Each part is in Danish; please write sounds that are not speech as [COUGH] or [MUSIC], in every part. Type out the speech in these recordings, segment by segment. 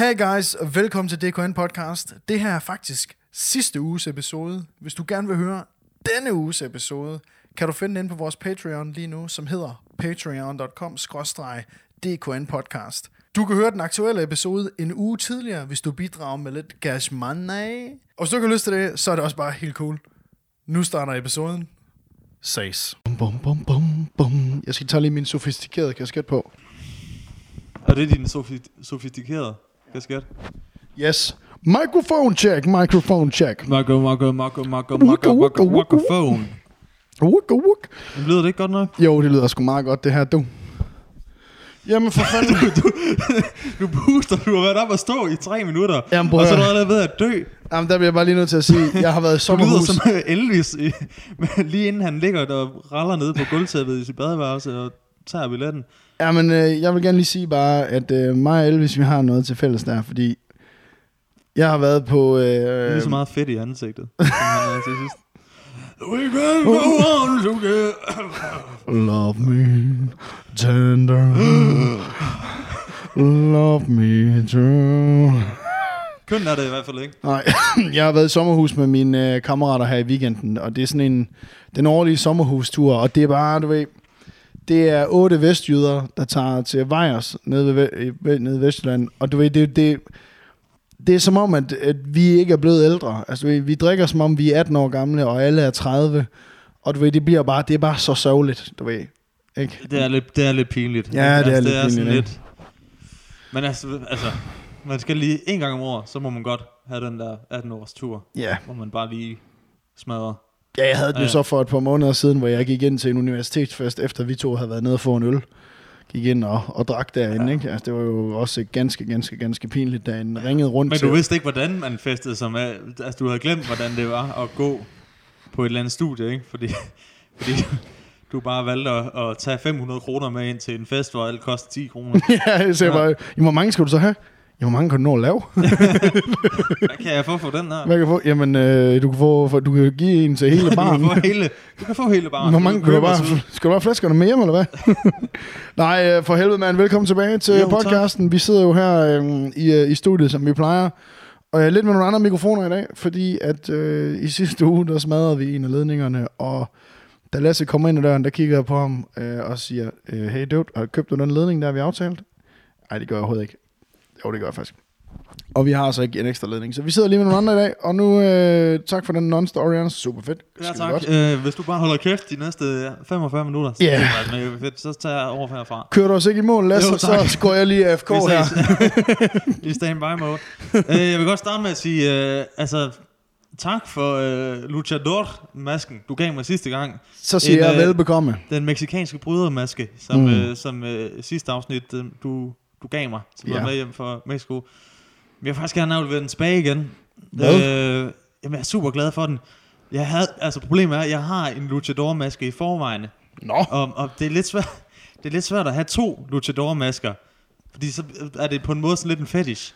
Hey guys, og velkommen til DKN Podcast. Det her er faktisk sidste uges episode. Hvis du gerne vil høre denne uges episode, kan du finde den på vores Patreon lige nu, som hedder patreon.com DKN Podcast. Du kan høre den aktuelle episode en uge tidligere, hvis du bidrager med lidt cash money. Og hvis du ikke har lyst til det, så er det også bare helt cool. Nu starter episoden. Ses. Bum, bum, bum, bum, bum. Jeg skal tage lige min sofistikerede kasket på. Er det din sofi- sofistikerede kasket? Yes. Microphone check, microphone check. Marco, Marco, Marco, Marco, Marco, Marco, Marco, phone. Wuk, wuk. Lyder det ikke godt nok? Jo, det lyder sgu meget godt, det her, du. Jamen for fanden. [LAUGHS] Du booster, du har været op og stå i tre minutter, Jamen, og så er du allerede ved at dø. Jamen, der bliver jeg bare lige nødt til at sige, jeg har været i Du lyder sommerhus. som øh, Elvis, [LAUGHS] lige inden han ligger og raller nede på gulvtæppet i sit badeværelse og tager billetten. Jamen, øh, jeg vil gerne lige sige bare, at øh, mig og Elvis, vi har noget til fælles der, fordi jeg har været på... Det er Øh, så meget fedt i ansigtet, som han er til sidst. We can go on together. Love me tender. Love me true. Køn er det i hvert fald ikke. Nej, [CLEARS THROAT] jeg har været i sommerhus med mine øh, kammerater her i weekenden, og det er sådan en den årlige sommerhustur, og det er bare, du ved, det er otte vestjyder, der tager til Vejers nede, ved, ved, nede i Vestjylland, og du ved, det, det, det er som om, at, at vi ikke er blevet ældre. Altså, vi, vi drikker som om, vi er 18 år gamle, og alle er 30, og du ved, det bliver bare, det er bare så sørgeligt, du ved. Ikke? Det er lidt, det er lidt pinligt. Ja, det er lidt det er sådan pinligt, lidt. Men altså, altså, man skal lige en gang om året, så må man godt have den der 18 års tur, Ja. hvor man bare lige smadrer. Ja, jeg havde det jo Ja. så for et par måneder siden, hvor jeg gik ind til en universitetsfest, efter vi to havde været nede og få en øl. Gik ind og, og drak derinde, ja. ikke? Altså, det var jo også ganske, ganske, ganske pinligt, da en ringede rundt Men til... du vidste ikke, hvordan man festede som er, Altså, du havde glemt, hvordan det var at gå på et eller andet studie, ikke? Fordi, [LAUGHS] fordi du bare valgte at, at tage 500 kroner med ind til en fest, hvor alt koster 10 kroner. [LAUGHS] ja, jeg sagde Ja. bare, "Jamen, hvor mange skal du så have? Hvor mange kan du nå at lave? [LAUGHS] Hvad kan jeg få for den her? Hvad kan du få? Jamen, øh, du, kan få, du kan give en til hele [LAUGHS] Du kan barnen. få hele, du kan få hele barnet. Hvor mange, kan du bare, skal du bare flaskerne med hjem, eller hvad? [LAUGHS] Nej, øh, for helvede, mand. Velkommen tilbage til Jo, jo, tak. podcasten. Vi sidder jo her øh, i, øh, i studiet, som vi plejer. Og jeg er lidt med nogle andre mikrofoner i dag, fordi at øh, i sidste uge, der smadrede vi en af ledningerne, og da Lasse kommer ind ad døren, der kigger jeg på ham øh, og siger, øh, hey dude, har du købt du den ledning, der vi aftalt? Nej, det gør jeg overhovedet ikke. Jo, det gør jeg faktisk. Og vi har altså ikke en ekstra ledning. Så vi sidder lige med nogle andre i dag, og nu øh, tak for den non-story, Anders. Super fedt. Ja, tak. godt. Øh, hvis du bare holder kæft de næste 45 minutter, så yeah. det er mega fedt. Så tager jeg over herfra. Kører du os ikke i mål, Lasse, Jo, så går jeg lige AFK her. [LAUGHS] I standby mode. øh, jeg vil godt starte med at sige, øh, altså, tak for øh, luchador-masken, du gav mig sidste gang. Så siger En, jeg øh, velbekomme. Den meksikanske brydermaske, som, mm. øh, som øh, sidste afsnit, øh, du, du gav mig, som Ja. var med hjem fra Mexico. Men jeg vil faktisk gerne aflevere den tilbage igen. Hvad? Øh, jamen, jeg er super glad for den. Jeg havde, altså problemet er, at jeg har en luchador-maske i forvejen. Nå. Og, og det, er lidt svært, det er lidt svært at have to luchador-masker. Fordi så er det på en måde sådan lidt en fetish.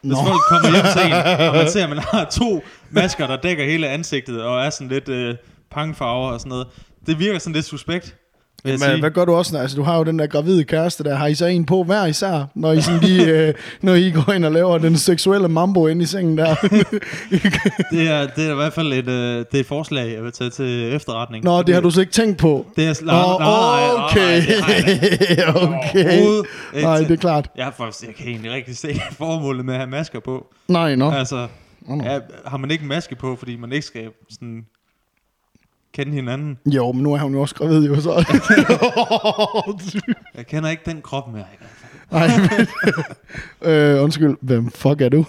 Hvis Nå. folk kommer hjem til en, [LAUGHS] og man ser, at man har to masker, der dækker hele ansigtet, og er sådan lidt øh, pangfarver og sådan noget. Det virker sådan lidt suspekt, Men sige. hvad gør du også? Altså, du har jo den der gravide kæreste der. Har I så en på hver især, når I, sådan lige, [LAUGHS] øh, når I går ind og laver den seksuelle mambo inde i sengen der? [LAUGHS] Det er, det er i hvert fald et, øh, det er et forslag, jeg vil tage til efterretning. Nå, det har du så ikke tænkt på. Det er Nå, nej, nej, nej, okay. nej, [LAUGHS] okay. Ikke. Nej, det er klart. Jeg, faktisk, jeg kan egentlig rigtig se formålet med at have masker på. Nej, nå. Altså, Nå, nå. ja, har man ikke en maske på, fordi man ikke skal sådan kende hinanden? Jo, men nu er hun jo også gravid, jo så. [LAUGHS] Jeg kender ikke den krop mere. Nej, men, [LAUGHS] øh, undskyld, hvem fuck er du?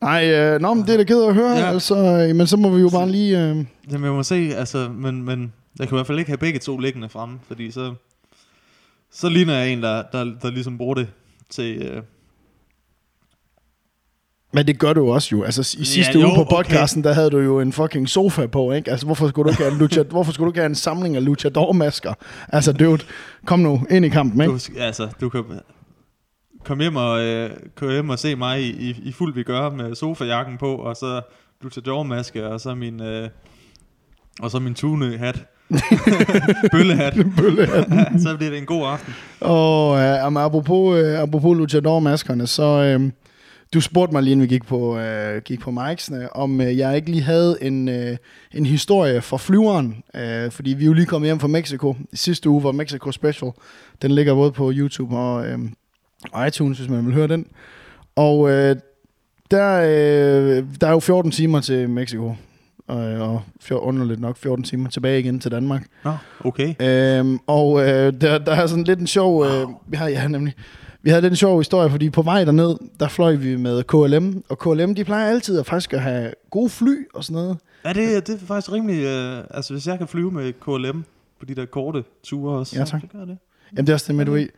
Nej, øh, nå, men det er da ked at høre, ja. Ja. altså, øh, men så må vi jo bare lige... Øh, Jamen, jeg må se, altså, men, men jeg kan i hvert fald ikke have begge to liggende fremme, fordi så, så ligner jeg en, der, der, der ligesom bruger det til... Øh, Men det gør du også jo. Altså i sidste Ja, uge jo, på okay. podcasten, der havde du jo en fucking sofa på, ikke? Altså hvorfor skulle du ikke have en, lucha, hvorfor skulle du ikke have en samling af luchador-masker? Altså dude, kom nu ind i kampen, ikke? du, altså, du kan komme hjem og, øh, komme hjem og se mig i, i, i fuld vi gør med sofajakken på, og så luchador-maske, og så min... Øh, og så min tune-hat. [LAUGHS] Bøllehat. [LAUGHS] Bøllehatten. så bliver det en god aften. Og øh, apropos, øh, apropos luchador-maskerne, så... Øh, Du spurgte mig lige, inden vi gik på, øh, gik på Mikesene, om øh, jeg ikke lige havde en, øh, en historie fra flyveren, øh, fordi vi er jo lige kommet hjem fra Mexico. I sidste uge var Mexico Special. Den ligger både på YouTube og øh, iTunes, hvis man vil høre den. Og øh, der, øh, der er jo 14 timer til Mexico, og, og fjor, underligt nok 14 timer tilbage igen til Danmark. Nå, okay. Øhm, og øh, der, der er sådan lidt en sjov... Øh, vi har, ja, nemlig, vi havde lidt en sjov historie, fordi på vej derned, der fløj vi med KLM, og KLM, de plejer altid at faktisk at have gode fly og sådan noget. Ja, det, det er faktisk rimelig... Øh, altså, hvis jeg kan flyve med KLM på de der korte ture også, Ja, så tak. det gør det. Jamen det er også det med, du ved.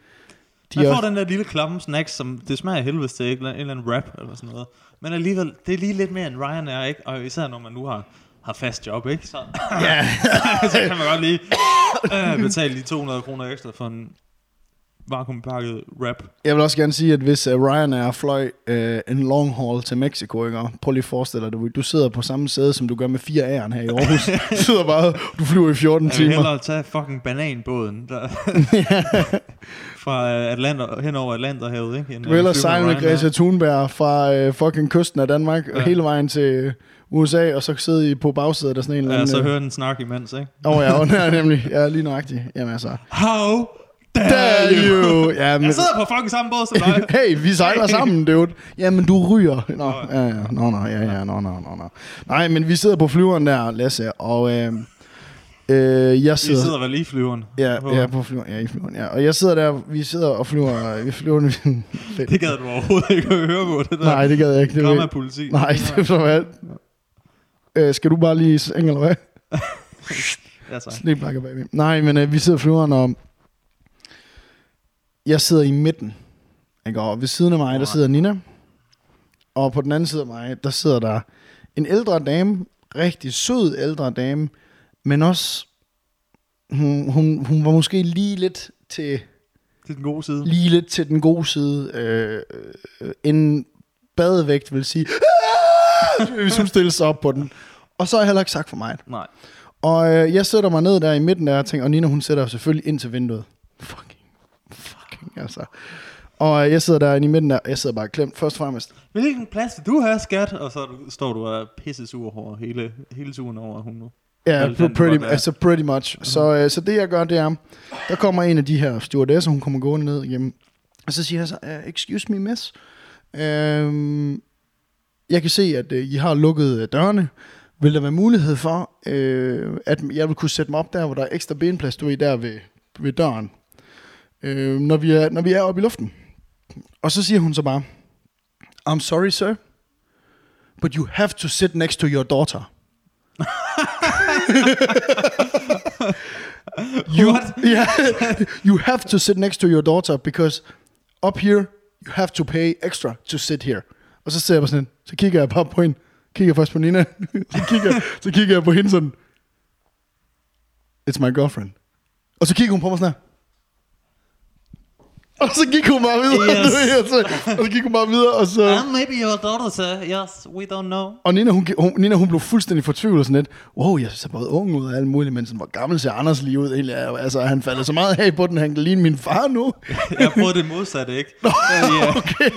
De jeg får også, den der lille klamme snack, som det smager af helvede til, ikke? en eller anden rap eller sådan noget. Men alligevel, det er lige lidt mere end Ryanair, ikke? Og især når man nu har, har fast job, ikke? Så, ja, [LAUGHS] så kan man godt lige øh, betale de 200 kroner ekstra for en vakuumpakket rap. jeg vil også gerne sige, at hvis uh, Ryanair fløj uh, en long haul til Mexico, ikke? prøv lige at forestille dig, du, du sidder på samme sæde, som du gør med fire A'eren her i Aarhus. [LAUGHS] du sidder bare, du flyver i 14 Jeg vil timer. hellere tage fucking bananbåden der, [LAUGHS] [LAUGHS] fra øh, Atlanter, hen over Atlanterhavet, ikke? End Du vil flyve sejle med. Greta Thunberg fra øh, fucking kysten af Danmark ja. Ja. hele vejen til USA, og så sidde I på bagsædet af sådan en eller Ja, anden... så øh, hører den snak imens, ikke? Åh oh, ja, oh, ja, nemlig. Ja, lige nøjagtigt. Jamen altså. How dare you? you! Ja, men, Jeg sidder på fucking samme båd som dig. [LAUGHS] hey, vi sejler sammen, dude. Jamen, du ryger. Nå, ja, ja. Nå, nå, ja, ja, nå, nå, nå, nå. Nej, men vi sidder på flyveren der, Lasse, og øh, øh, jeg Vi sidder... sidder vel lige i flyveren. Ja, På- ja, på flyveren, ja, i flyveren, ja. Og jeg sidder der, vi sidder og flyver, vi flyver... [LAUGHS] Det gad du overhovedet ikke at høre på, det der Nej, det gad jeg ikke. Det var, Grammapoliti. nej, det var hvad? Øh, skal du bare lige seng, eller hvad? [LAUGHS] Ja, så. Sniblakker baby. Nej, men øh, vi sidder i flyveren, og jeg sidder i midten. Ikke? Og ved siden af mig, der sidder Nina. Og på den anden side af mig, der sidder der en ældre dame. Rigtig sød ældre dame. Men også, hun, hun, hun var måske lige lidt til, er den gode side. lige lidt til den gode side. Øh, øh, en badevægt vil sige, "Ah!" hvis hun stiller sig op på den. Og så har jeg heller ikke sagt for mig. Nej. Og øh, jeg sætter mig ned der i midten der og tænker, og Nina hun sætter selvfølgelig ind til vinduet. Fucking, fucking altså. Og øh, jeg sidder der i midten der, og jeg sidder bare klemt først og fremmest. Hvilken plads vil du have, skat? Og så står du og pisse sur over hele, hele turen over, at hun nu. Ja, Alt den, du pretty, er. altså pretty much. Så, øh, så det jeg gør, det er, der kommer en af de her stewardesser, hun kommer gående ned igennem. Og så siger jeg så, uh, excuse me miss. Um, jeg kan se, at uh, I har lukket øh, dørene. Vil der være mulighed for, uh, at jeg vil kunne sætte mig op der, hvor der er ekstra benplads, du er der ved, ved døren, uh, når, vi er, når vi er oppe i luften. Og så siger hun så bare, I'm sorry sir, but you have to sit next to your daughter. [LAUGHS] You? [LAUGHS] Yeah, you have to sit next to your daughter because up here you have to pay extra to sit here. Og så ser jeg sådan, så kigger jeg bare på hende, kigger først på Nina, [LAUGHS] så kigger, så kigger jeg på hende sådan, it's my girlfriend. Og så kigger hun på mig sådan her. [LAUGHS] Og så gik hun bare videre, Yes. [LAUGHS] og, så, og så gik hun bare videre, og så... And maybe your daughter, sir. Yes, we don't know. Og Nina hun, hun, Nina, hun blev fuldstændig fortvivlet sådan lidt. Wow, jeg ser både ung ud og alt muligt, men sådan, hvor gammel ser Anders lige ud egentlig? Altså, han falder så meget af på den, han kan ligne min far nu. [LAUGHS] Jeg prøvede det modsatte, ikke? Nå, ja. Okay.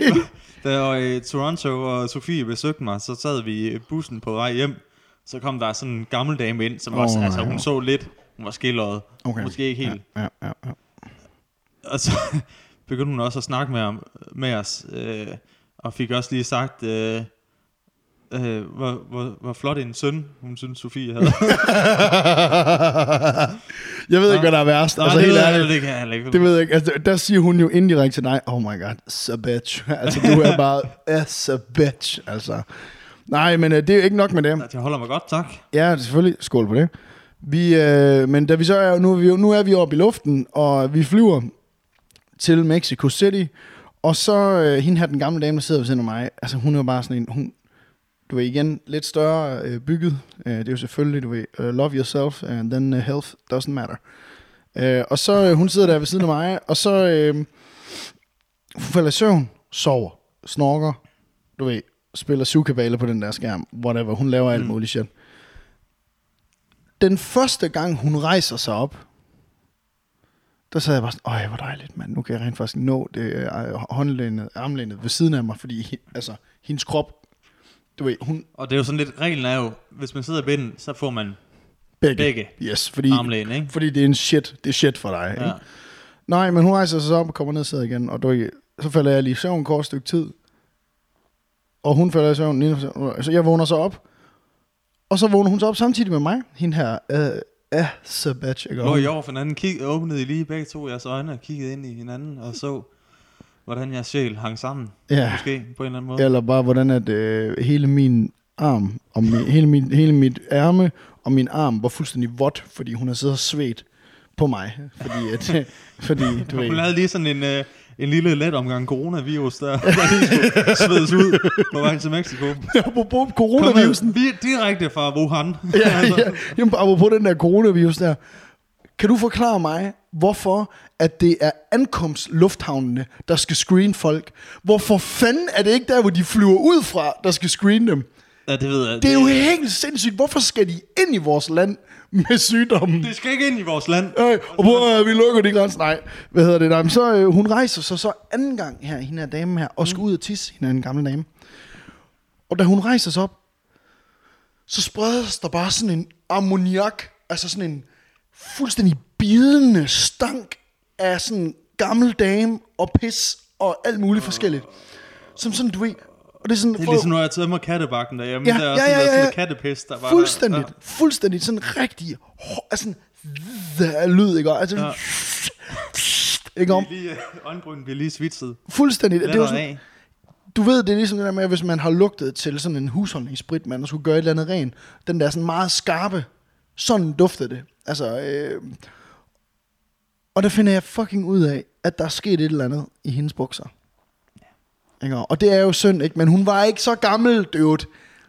Da jeg var i Toronto, og Sofie besøgte mig, så sad vi i bussen på vej hjem. Så kom der sådan en gammel dame ind, som oh, også, altså hun ja. så lidt, hun var skilleret, Okay. måske ikke helt. Ja, ja, ja. Og så begyndte hun også at snakke med, med os, øh, og fik også lige sagt, øh, øh, hvor, hvor, hvor flot en søn, hun synes, Sofie havde. [LAUGHS] jeg ved ikke, hvad der er værst. Nå, altså, det, helt ved jeg, ærligt. det kan jeg ikke. Det ved jeg ikke. Altså, der siger hun jo indirekte til dig, oh my god, so bitch. [LAUGHS] Altså, du er bare a bitch. Altså. Nej, men øh, det er jo ikke nok med det. Jeg holder mig godt, tak. Ja, selvfølgelig. Skål på det. Vi, øh, men da vi så er, nu, er vi, nu er vi oppe i luften, og vi flyver til Mexico City, og så øh, hende her, den gamle dame, der sidder ved siden af mig, altså hun er jo bare sådan en, hun, du ved igen, lidt større øh, bygget, øh, det er jo selvfølgelig, du ved, uh, love yourself, and then uh, health doesn't matter. Øh, og så, øh, hun sidder der ved siden af mig, og så, øh, falder i søvn, sover, snorker, du ved, spiller syvkabale på den der skærm, whatever, hun laver alt Mm. muligt shit. Den første gang, hun rejser sig op, der sad jeg bare sådan, øj, hvor dejligt, mand. Nu kan jeg rent faktisk nå det øh, håndlænet, armlænet ved siden af mig, fordi altså, hendes krop, du ved, hun Og det er jo sådan lidt, reglen er jo, hvis man sidder i binden, så får man begge. begge Yes, fordi, armlæn, ikke? fordi det er en shit, det er shit for dig. Ja. Ikke? Nej, men hun rejser sig så op og kommer ned og sidder igen, og du, ved, så falder jeg lige i søvn et kort stykke tid. Og hun falder i søvn, så jeg vågner så op. Og så vågner hun så op samtidig med mig, hende her, øh, øh, Sabatch, ikke? Lå I over for hinanden, kig, åbnede I lige begge to jeres øjne og kiggede ind i hinanden og så, hvordan jeres sjæl hang sammen. Ja. Måske på en eller anden måde. Eller bare hvordan at øh, hele min arm, og min, hele, min, hele mit ærme og min arm var fuldstændig vådt, fordi hun har siddet og svedt på mig. Fordi, at, [LAUGHS] fordi du Hun ved, lavede lige sådan en, øh, en lille let omgang coronavirus, der, [LAUGHS] der lige skulle svedes ud på vej til Mexico. [LAUGHS] apropos Kom coronavirusen, vi direkte fra Wuhan. [LAUGHS] ja, ja, jamen, apropos den der coronavirus der, kan du forklare mig, hvorfor at det er ankomstlufthavnene, der skal screene folk? Hvorfor fanden er det ikke der, hvor de flyver ud fra, der skal screene dem? Ja, det ved jeg. Det er jo helt sindssygt. Hvorfor skal de ind i vores land [LAUGHS] med sygdommen? Det skal ikke ind i vores land. Øh, og prøv at vi lukker de grænser. Nej, hvad hedder det? Nej, men så, øh, hun rejser sig så anden gang her, hende her dame her, og skal ud og tisse, hende er en gammel dame. Og da hun rejser sig op, så spredes der bare sådan en ammoniak, altså sådan en fuldstændig bidende stank af sådan gammel dame og pis og alt muligt forskelligt. Som sådan, du ved, og det er sådan, Det er ligesom, når jeg tømmer kattebakken derhjemme. Ja, der er ja, sådan, ja, sådan ja. noget kattepis, der bare fuldstændigt, Der. fuldstændigt, sådan rigtig, altså sådan, der lyd, ikke? Altså, Ja. ikke om? Ja. Lige, øh, øjenbrynen bliver lige svitset. Fuldstændigt. Det er sådan, af. du ved, det er ligesom det der med, hvis man har lugtet til sådan en husholdningssprit, man skulle gøre et eller andet ren. Den der sådan meget skarpe, sådan duftede det. Altså, øh, og der finder jeg fucking ud af, at der er sket et eller andet i hendes bukser. Ikke? Og det er jo synd, ikke? Men hun var ikke så gammel, dude.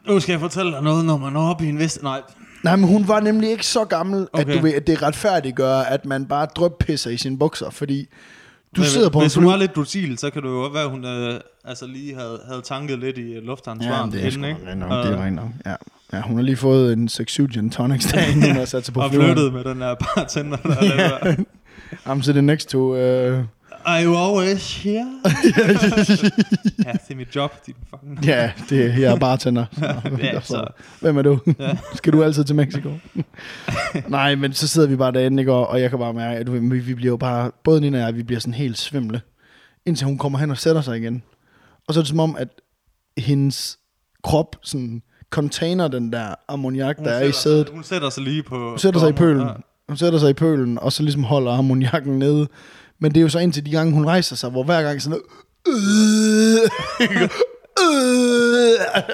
Nu skal jeg fortælle dig noget, når man er oppe i en vest... Nej, Nej, men hun var nemlig ikke så gammel, okay. at du ved, at det retfærdiggør, at man bare drøbpisser i sine bukser, fordi du Men sidder på en Hvis hun var lidt docil, så kan det jo være, at hun øh, altså lige havde, havde tanket lidt i øh, lufthavnsvarmen. Ja, det er inden, ikke? rent nok, Og- det er rent nok. Ja. ja, hun har lige fået en 6-7 gin tonics, der inden hun har sat sig på Og flyttet med den der bartender, der er yeah. I'm sitting next to... Uh, Are you always here? [LAUGHS] ja, det er mit job, din fucking... ja, det er, jeg er bartender. [LAUGHS] Ja, så- Hvem er du? Ja. [LAUGHS] Skal du altid til Mexico? Nej, men så sidder vi bare derinde, ikke? Og, og jeg kan bare mærke, at vi, vi bliver jo bare... Både Nina og jeg, vi bliver sådan helt svimle. Indtil hun kommer hen og sætter sig igen. Og så er det som om, at hendes krop sådan container den der ammoniak, Hun der er i sætter sig- sædet. Hun sætter sig lige på... Hun sætter sig i pølen. Ja. Hun sætter sig i pølen, og så ligesom holder ammoniakken nede. Men det er jo så indtil de gange, hun rejser sig, hvor hver gang sådan noget, øh, [LAUGHS]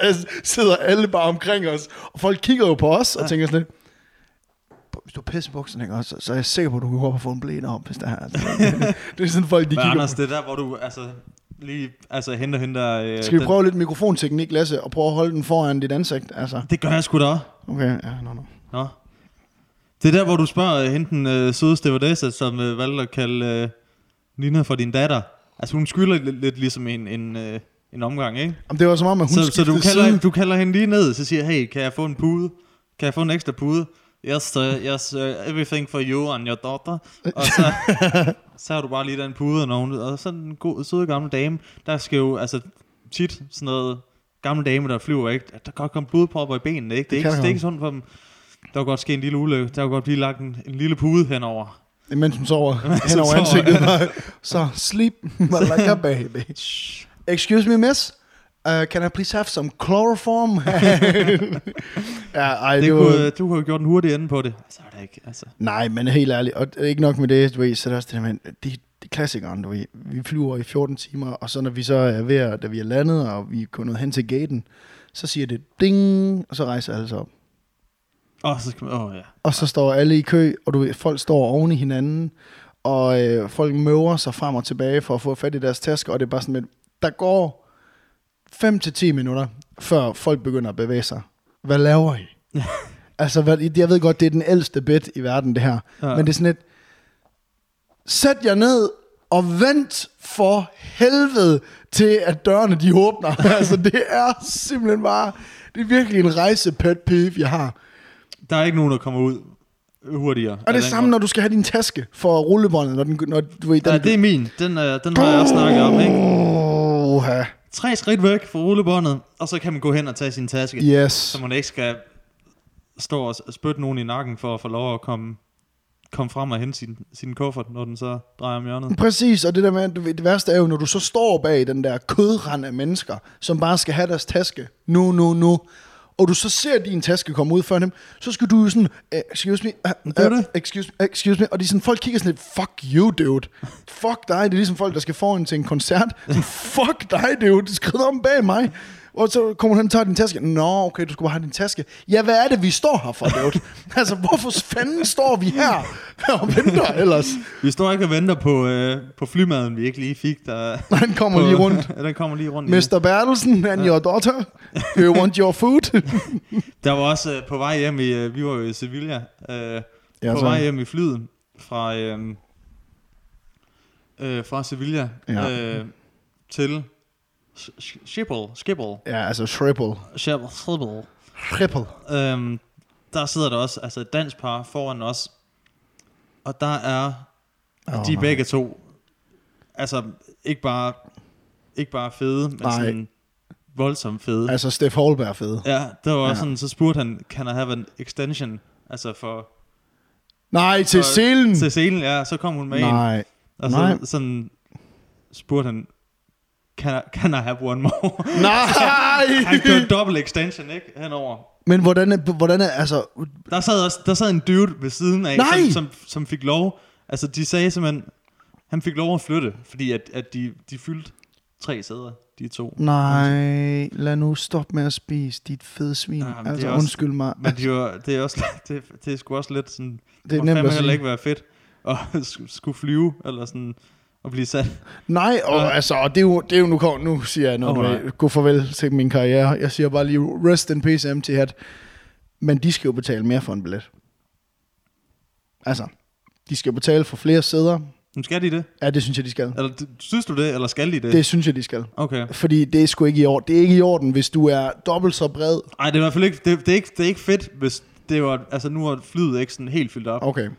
øh, sidder alle bare omkring os. Og folk kigger jo på os og tænker sådan lidt, hvis du pisser bukserne, ikke, også, så er jeg sikker på, at du kan gå op og få en blæde op, hvis det er. Altså, [LAUGHS] det er sådan folk, de Men kigger Anders, på. det er der, hvor du altså lige altså, henter hende der... Øh, Skal vi den- prøve lidt mikrofonteknik, Lasse, og prøve at holde den foran dit ansigt? Altså, Det gør jeg sgu da også. okay, ja, no, no. Nå. Det er der, hvor du spørger øh, hende den øh, søde stewardesse, som øh, valgte at kalde øh, Nina for din datter. Altså hun skylder lidt, lidt ligesom en, en, øh, en omgang, ikke? Jamen, det var som om, at hun Så, så du, kalder, side. hende- du kalder hende lige ned, så siger hey, kan jeg få en pude? Kan jeg få en ekstra pude? Yes, uh, yes uh, everything for you and your daughter. Og så, [LAUGHS] så har du bare lige den pude, når hun, og så en god, søde gamle dame, der skal jo, altså tit sådan noget, gamle dame, der flyver, ikke? Der kan godt komme blodpropper i benene, ikke? Det er, Det ikke, det er ikke sådan for dem. Der kan godt ske en lille ulykke. Der kan godt blive lagt en, en lille pude henover. Mens hun sover [LAUGHS] hen over ansigtet. så sleep [LAUGHS] like a baby. Excuse me, miss. Uh, can I please have some chloroform? [LAUGHS] ja, ej, Det det, kunne, var... øh, du har jo gjort en hurtig ende på det. Så er det ikke, altså. Nej, men helt ærligt. Og ikke nok med det, du ved, så er det også det der med, det, det er klassikeren, du ved. Vi flyver i 14 timer, og så når vi så er ved da vi er landet, og vi er kommet hen til gaten, så siger det ding, og så rejser alle sig op. Oh, så skal man, oh, ja. Og så står alle i kø, og du ved, folk står oven i hinanden, og øh, folk møver sig frem og tilbage for at få fat i deres tasker, og det er bare sådan, at der går 5 til 10 minutter, før folk begynder at bevæge sig. Hvad laver I? [LAUGHS] altså, hvad, jeg ved godt, det er den ældste bit i verden, det her. Ja. Men det er sådan et, sæt jer ned og vent for helvede til, at dørene de åbner. [LAUGHS] altså, det er simpelthen bare, det er virkelig en rejse pet peeve, jeg har. Der er ikke nogen, der kommer ud hurtigere. Og det er samme, når du skal have din taske for rullebåndet, når, den, når du ved, den... Ja, det er min. Den, øh, den har jeg også snakket om, ikke? Oha. Tre skridt væk fra rullebåndet, og så kan man gå hen og tage sin taske. Yes. Så man ikke skal stå og spytte nogen i nakken for at få lov at komme, komme frem og hente sin, sin kuffert, når den så drejer om hjørnet. Præcis, og det der med, det værste er jo, når du så står bag den der kødrand af mennesker, som bare skal have deres taske, nu, nu, nu, og du så ser din taske komme ud før dem, så skal du jo sådan, "Eh, excuse me, uh, Det er det. excuse, excuse me, og de sådan, folk kigger sådan lidt, fuck you, dude. Fuck dig, det er ligesom folk, der skal foran til en koncert. Sådan, fuck dig, dude, skrid om bag mig. Og så kommer han og tager din taske. Nå, okay, du skal bare have din taske. Ja, hvad er det, vi står her for, dude? [LAUGHS] altså, hvorfor fanden står vi her og venter ellers? Vi står ikke og venter på, øh, på flymaden, vi ikke lige fik. Der, [LAUGHS] Han kommer på, lige rundt. ja, [LAUGHS] den kommer lige rundt. Mr. Bertelsen and your daughter, do you want your food? Der var også øh, på vej hjem i, øh, vi var jo i Sevilla, øh, Ja, ja, på så- vej hjem i flyet fra, øh, øh, fra Sevilla Ja. øh, til Sch- Sch- Schiphol, Schiphol, ja, altså Shripple. Schiphol, Schiphol. Shripple. Øhm, der sidder der også altså et dansk par foran os, og der er, oh, de er nej. begge to, altså ikke bare, ikke bare fede, men Nej. sådan voldsomt fede. Altså Steff Holberg fed. Ja, det var Ja. ja. sådan, så spurgte han, kan I have an extension, altså for, Nej, til for selen. til selen, ja, så kom hun med en, Nej. og så nej. sådan spurgte han, can I, can I have one more? [LAUGHS] Nej! han kørte double extension, ikke, henover. Men hvordan er, hvordan er, altså, Der sad, også, der sad en dude ved siden af, Nej! som, som, som fik lov. Altså, de sagde simpelthen, han fik lov at flytte, fordi at, at de, de fyldte tre sæder, de to. nej, lad nu stoppe med at spise dit fede svin. Det altså, er også- undskyld mig. Men de var, det er også [LAUGHS] det, det er sgu også lidt sådan, det er nemt at heller sige. ikke være fedt at [LAUGHS] sk- skulle flyve, eller sådan, og blive sat. Nej, og Ja. altså, og det er jo, det er jo nu, kom- nu siger jeg noget, Oh, nej. god farvel til min karriere. Jeg siger bare lige, rest in peace, empty head. Men de skal jo betale mere for en billet. Altså, de skal jo betale for flere sæder. Nu skal de det? Ja, det synes jeg, de skal. Eller synes du det, eller skal de det? Det synes jeg, de skal. Okay. Fordi det er sgu ikke i orden. Det er ikke i orden, hvis du er dobbelt så bred. Nej, det er i hvert fald ikke, det, det, er ikke, det er ikke fedt, hvis det var, altså nu er flyet ikke sådan helt fyldt op, Okay.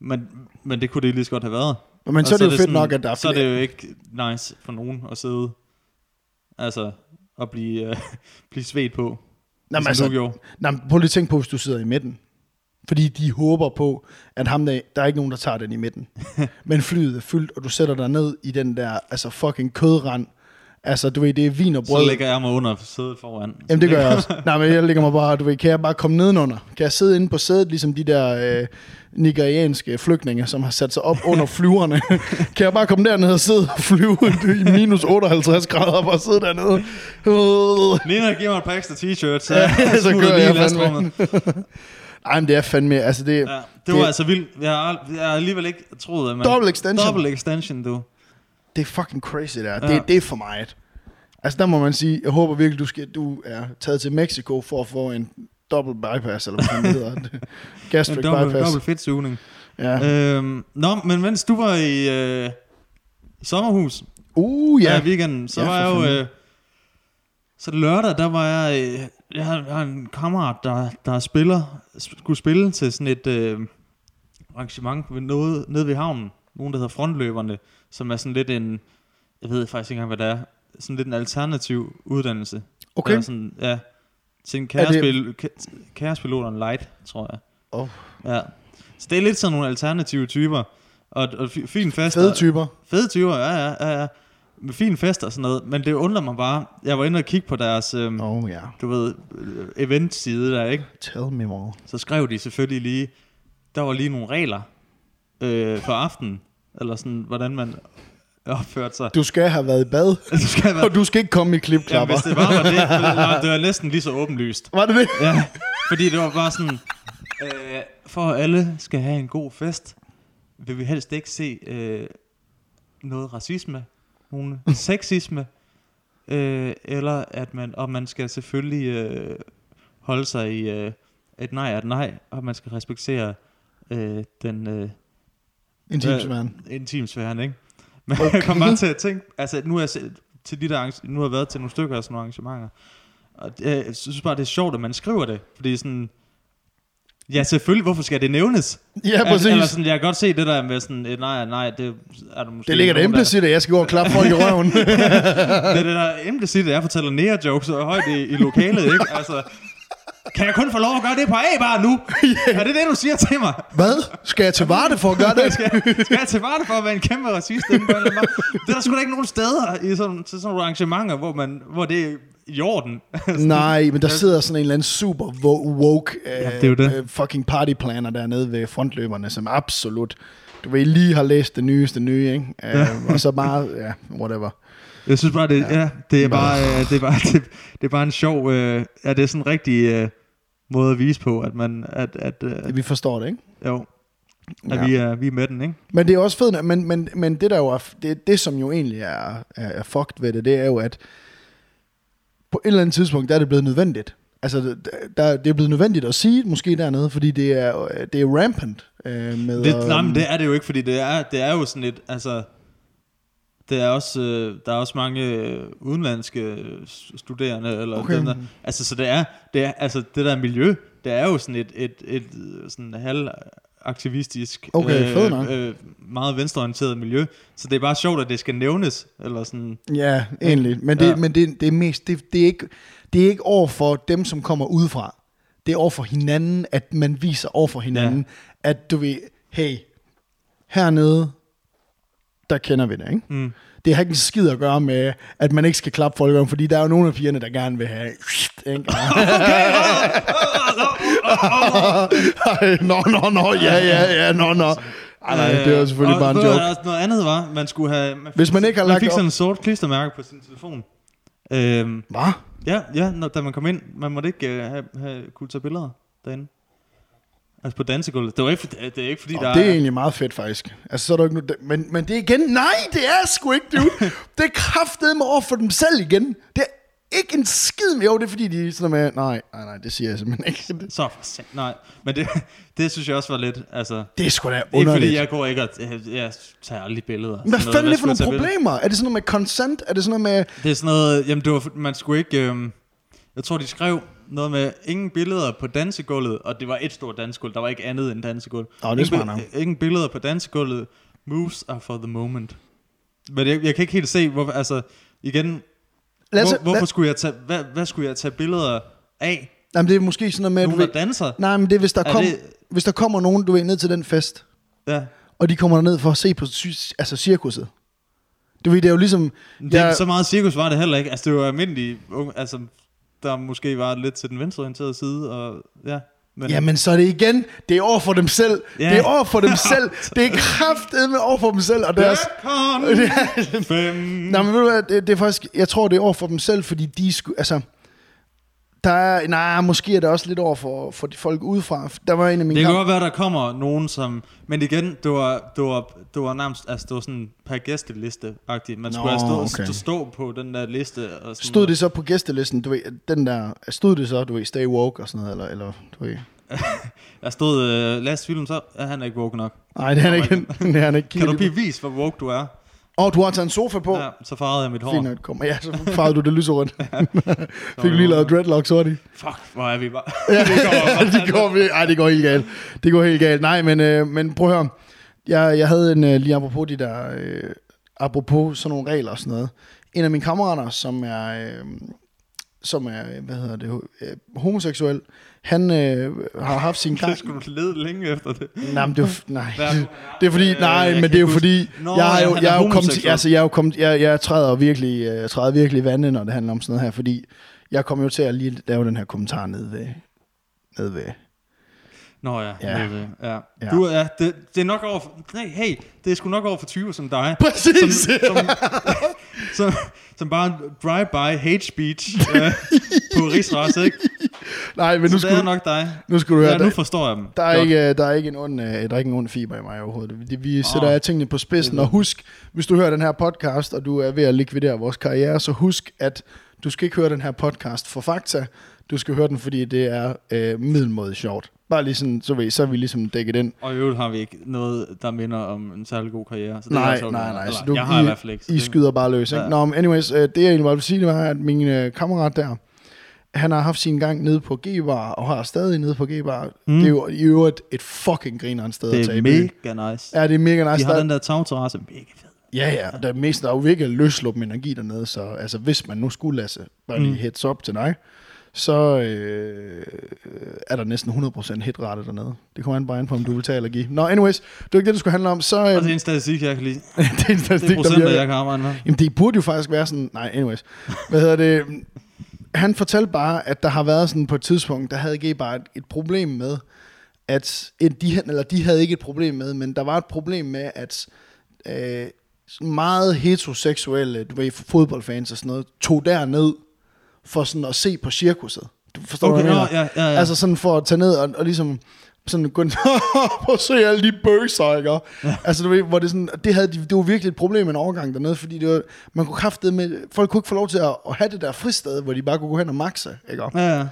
men, men det kunne det lige så godt have været. Men Og så er det jo fedt sådan- nok, at der er Så er det jo ikke nice for nogen at sidde, altså, at blive, øh, [LAUGHS] blive svedt på. Nå, men ligesom altså, du gjorde. nej, men prøv lige at tænke på, hvis du sidder i midten. Fordi de håber på, at ham der, der er ikke nogen, der tager den i midten. [LAUGHS] Men flyet er fyldt, og du sætter dig ned i den der altså fucking kødrand. Altså, du ved, det er vin og brød. Så lægger jeg mig under sædet foran. Jamen, det gør jeg også. [LAUGHS] Nej, men jeg ligger mig bare, du ved, kan jeg bare komme nedenunder? Kan jeg sidde inde på sædet, ligesom de der øh, nigerianske flygtninge, som har sat sig op under [LAUGHS] flyverne? [LAUGHS] kan jeg bare komme derned og sidde og flyve i minus 58 grader og bare sidde dernede? Lena, giv mig et par ekstra t-shirts. Så, Ja, så kører jeg lastrummet. Ej, men det er fandme, altså det Ja, det var Det- altså vildt. Jeg har, jeg har alligevel ikke troet, at man... double extension. Double extension, du. Det er fucking crazy, der. Ja. Det, det er for meget. Altså, der må man sige, jeg håber virkelig, du, skal, du er taget til Mexico for at få en double bypass, eller hvad det hedder. [LAUGHS] [LAUGHS] En Gastric double, bypass. double fedtsugning. Ja. Øhm, nå, men mens du var i, øh, i sommerhus Uh, ja. ja. i weekenden, så Ja, var jeg jo... fanden. Øh, så lørdag, der var jeg... Øh, jeg, har, jeg har en kammerat, der, der spiller, skulle spille til sådan et øh, arrangement ved noget, nede ved havnen. Nogen, der hedder Frontløberne, som er sådan lidt en... Jeg ved faktisk ikke engang, hvad det er. Sådan lidt en alternativ uddannelse. Okay. Der er sådan, ja, til en Er det- light, tror jeg. Oh. Ja. Så det er lidt sådan nogle alternative typer. Og, og fi- fin fester. Fede typer. Fede typer, ja, ja, ja, ja. Med fin fest og sådan noget. Men det undrer mig bare. Jeg var inde og kigge på deres, øhm, oh. Ja. du ved, øh, event-side der, ikke? Tell me more. Så skrev de selvfølgelig lige, der var lige nogle regler øh, for aftenen. Eller sådan, hvordan man opførte sig. Du skal have været i bad, [LAUGHS] Du skal være, og du skal ikke komme i ja, klipklapper. hvis det bare var det, for- det var næsten lige så åbenlyst. Var det det? Ja, fordi det var bare sådan, øh, for at alle skal have en god fest, vil vi helst ikke se øh, noget racisme, nogen sexisme, øh, eller at man, og man skal selvfølgelig øh, holde sig i øh, et nej er et nej, og man skal respektere øh, den øh, Intimsværen. intimsfæren, ikke? [LAUGHS] Men okay. jeg kom bare til at tænke, altså nu er jeg selv, til de der, nu har jeg været til nogle stykker af sådan nogle arrangementer, og jeg synes bare, det er sjovt, at man skriver det, fordi sådan, Ja, selvfølgelig. Hvorfor skal det nævnes? Ja, præcis. Eller sådan, jeg kan godt se det der med sådan, et nej, nej, det er der måske Det ligger der implicit, at jeg skal gå og klappe folk i røven. [LAUGHS] Det er det der implicit, at jeg fortæller nære-jokes højt i, i lokalet, ikke? Altså, kan jeg kun få lov at gøre det på A-bar nu? Er det det, du siger til mig? Hvad? Skal jeg til Varde for at gøre det? [LAUGHS] Skal, skal jeg til Varde for at være en kæmpe racist? Det er der sgu da ikke nogen steder i sådan, til sådan nogle arrangementer, hvor, man, hvor det er i orden. Nej, men der sidder sådan en eller anden super wo- woke Ja, det er det. øh, fucking partyplaner dernede ved frontløberne, som absolut, du ved, lige har læst det nyeste nye, ikke? [LAUGHS] Uh, og så bare, ja, whatever. Jeg synes bare, det, ja. Ja, det, er, bare, øh, det, er, bare, det, [LAUGHS] det er bare en sjov... Øh, ja, det er sådan en rigtig øh, måde at vise på, at man... At, at, øh, Vi forstår det, ikke? jo, at Ja. vi, er, vi er med den, ikke? Men det er også fedt, men, men, men det der jo er, det, det som jo egentlig er, er, er fucked ved det, det er jo, at på et eller andet tidspunkt, der er det blevet nødvendigt. Altså, der- der, det er blevet nødvendigt at sige måske dernede, fordi det er, det er rampant øh, med... Det, at- nej, men det er det jo ikke, fordi det er, det er jo sådan et, altså, det er også, øh, der er også mange øh, udenlandske øh, studerende, eller Okay. den der, altså, så det er, det er, altså, det der miljø, det er jo sådan et, et, et, øh, sådan halv aktivistisk, Okay, nok. øh, meget venstreorienteret miljø, så det er bare sjovt, at det skal nævnes, eller sådan, Ja, egentlig. Men det, ja. men det, det er mest, det, det, er ikke, det er ikke over for dem, som kommer udefra. Det er over for hinanden, at man viser over for hinanden, ja. at du ved, hey, hernede, der kender vi det, ikke? mm. Det har ikke en skid at gøre med, at man ikke skal klappe folk om, fordi der er jo nogle af pigerne, der gerne vil have... Ikke? [LAUGHS] Nå, nå, nå, ja, ja, ja, nå, nå. Ej, nej, det er jo selvfølgelig og bare en joke. der- Noget andet var, man skulle have, man fik, Hvis man ikke har man lagt fik op- sådan en sort klistermærke på sin telefon. Øhm, Hvad? Ja, ja, når, da man kom ind, man måtte ikke uh, have, have, kunne tage billeder derinde. Altså på dansegulvet. Det, var ikke, det er ikke fordi, Og der det er egentlig meget fedt, faktisk. Altså, så er der ikke noget, men, men det er igen, nej, det er sgu ikke, dude. [LAUGHS] det er kraftedeme over for dem selv igen. Det er ikke en skid med, jo, det er fordi, de er sådan med, nej, nej, nej, det siger jeg simpelthen ikke. Så for sent, nej. Men det, det synes jeg også var lidt, altså... Det er sgu da Ikke underligt. fordi jeg går ikke og... Jeg, jeg tager aldrig billeder. Hvad fanden er det for nogle problemer? Er det sådan noget med consent? Er det sådan noget med... Det er sådan noget... Jamen, det var, man skulle ikke... Øhm, jeg tror, de skrev noget med ingen billeder på dansegulvet, og det var et stort dansegulv. Der var ikke andet end dansegulv. Nå, det er ingen, nok. ingen billeder på dansegulvet. Moves are for the moment. Men jeg, jeg kan ikke helt se, hvorfor... Altså, igen, Lad os, Hvor, hvorfor hvad, skulle jeg tage, hvad, hvad skulle jeg tage billeder af? jamen, det er måske sådan noget med, at du Nogen, der danser? nej, men det er, hvis der, Er kom, det- hvis der kommer nogen, du ved, ned til den fest, Ja. og de kommer ned for at se på altså, cirkuset. Du ved, det er jo ligesom... Det, jeg- Så meget cirkus var det heller ikke. Altså, det var almindelige unge, altså, der måske var lidt til den venstreorienterede side, og ja. Men, Jamen, så er det igen, det er over for dem selv. Ja. Det er over for dem [LAUGHS] selv. Det er kraftedeme over for dem selv, og deres... Bacon, [LAUGHS] men ved du hvad, det, det er faktisk, jeg tror, det er over for dem selv, fordi de skulle, altså, der er, nej, måske er det også lidt over for, for de folk udefra. Der var en af mine Det kan godt være, der kommer nogen, som... Men igen, det var, det var, det var nærmest... Altså, det var sådan per gæsteliste-agtigt. Man Nå, skulle have stå, okay. stå, på den der liste. Og sådan Stod det så på gæstelisten, du ved, den der, stod det så, du ved, stay woke og sådan noget, eller, eller du ved. [LAUGHS] Der stod uh, Lars Willem, så er han ikke woke nok. Nej, det er han ikke. [LAUGHS] det er han ikke. Kan du bevise, hvor woke du er? Oh, du har taget en sofa på. Ja, så farvede jeg mit hår. Fint kom. Ja, så farvede du det lyserødt. [LAUGHS] [LAUGHS] Fik lige lavet dreadlocks hurtigt. Fuck, hvor er vi bare... [LAUGHS] Ja, det går, det går, ej, det går helt galt. Det går helt galt. Nej, men, øh, men prøv at høre. Jeg, jeg havde en, øh, lige apropos de der, øh, apropos sådan nogle regler og sådan noget. En af mine kammerater, som er, øh, som er, hvad hedder det, øh, homoseksuel, han øh, har haft sin [LAUGHS] gang. skulle du lede længe efter det. Nej, men det er, nej. Det er fordi, Øh, nej, jeg men det er jo fordi, Nå, jeg har jo, jeg er jo kommet, altså jeg er jo kommet, jeg, jeg træder virkelig, øh, jeg træder virkelig vandet, når det handler om sådan noget her, fordi jeg kommer jo til at lige lave den her kommentar ned ved, ned ved, Nå ja, Ja. ja. Det, ja. Ja. Du, ja det, det er nok over for, nej, hey, det er sgu nok over for 20 som dig. Præcis. Som, som, [LAUGHS] som, som bare drive-by hate speech øh, [LAUGHS] på rigsret, ikke? Nej, men nu Så det skal, er du, nok dig. nu skal du høre, Ja, nu forstår jeg dem. der, er Godt. ikke, der, er ikke en ond, øh, der er ikke en ond fiber i mig overhovedet. Vi, sætter Åh. tingene på spidsen, og husk, hvis du hører den her podcast, og du er ved at likvidere vores karriere, så husk, at du skal ikke høre den her podcast for fakta, du skal høre den, fordi det er øh, middelmådigt sjovt. Bare lige sådan, så, ved, så er vi ligesom dækket ind. Og i øvrigt har vi ikke noget, der minder om en særlig god karriere. Så det er Nej, også okay. nej, nej. Eller, Så du, jeg har I, i hvert fald ikke. I det- skyder bare løs. Ikke? Ja. Nå, men anyways, øh, det jeg egentlig bare vil sige, det var, at min øh, kammerat der, Han har haft sin gang nede på G-bar, og har stadig nede på G-bar. Mm. Det er jo i øvrigt et fucking grineren sted at Det tage er i byen. mega nice. Ja, det er mega nice. De har Der- den der tagterrasse, mega fed. Ja, ja. Der er, mest, der er jo virkelig løsluppen energi dernede, så altså, hvis man nu skulle sig, bare lige Mm. heads up til dig, så øh, er der næsten 100% hitrate dernede. Det kommer an bare an på, om du vil tage eller give. Nå, anyways, det var ikke det, det skulle handle om. Så, øh, Og det er en statistik, jeg kan lide. [LAUGHS] det er en Det statistik, er der procenter, virker. jeg kan arbejde med. Jamen, det burde jo faktisk være sådan... Nej, anyways. Hvad hedder det? Han fortalte bare, at der har været sådan på et tidspunkt, der havde G bare et, et problem med, at et, de, eller de havde ikke et problem med, men der var et problem med, at øh, meget heteroseksuelle, du ved, fodboldfans og sådan noget, tog derned for sådan at se på cirkuset. Du forstår, Okay, hvad jeg mener? ja, ja, ja. Altså sådan for at tage ned og, og ligesom sådan ind, prøv at [LAUGHS] se alle de bøser, ikke? Ja. Altså, du ved, hvor det sådan, det, havde, de- det var virkelig et problem med en overgang dernede, fordi det var, man kunne kraftede med, folk kunne ikke få lov til at, at have det der fristed, hvor de bare kunne gå hen og maxe, ikke? Ja, ja.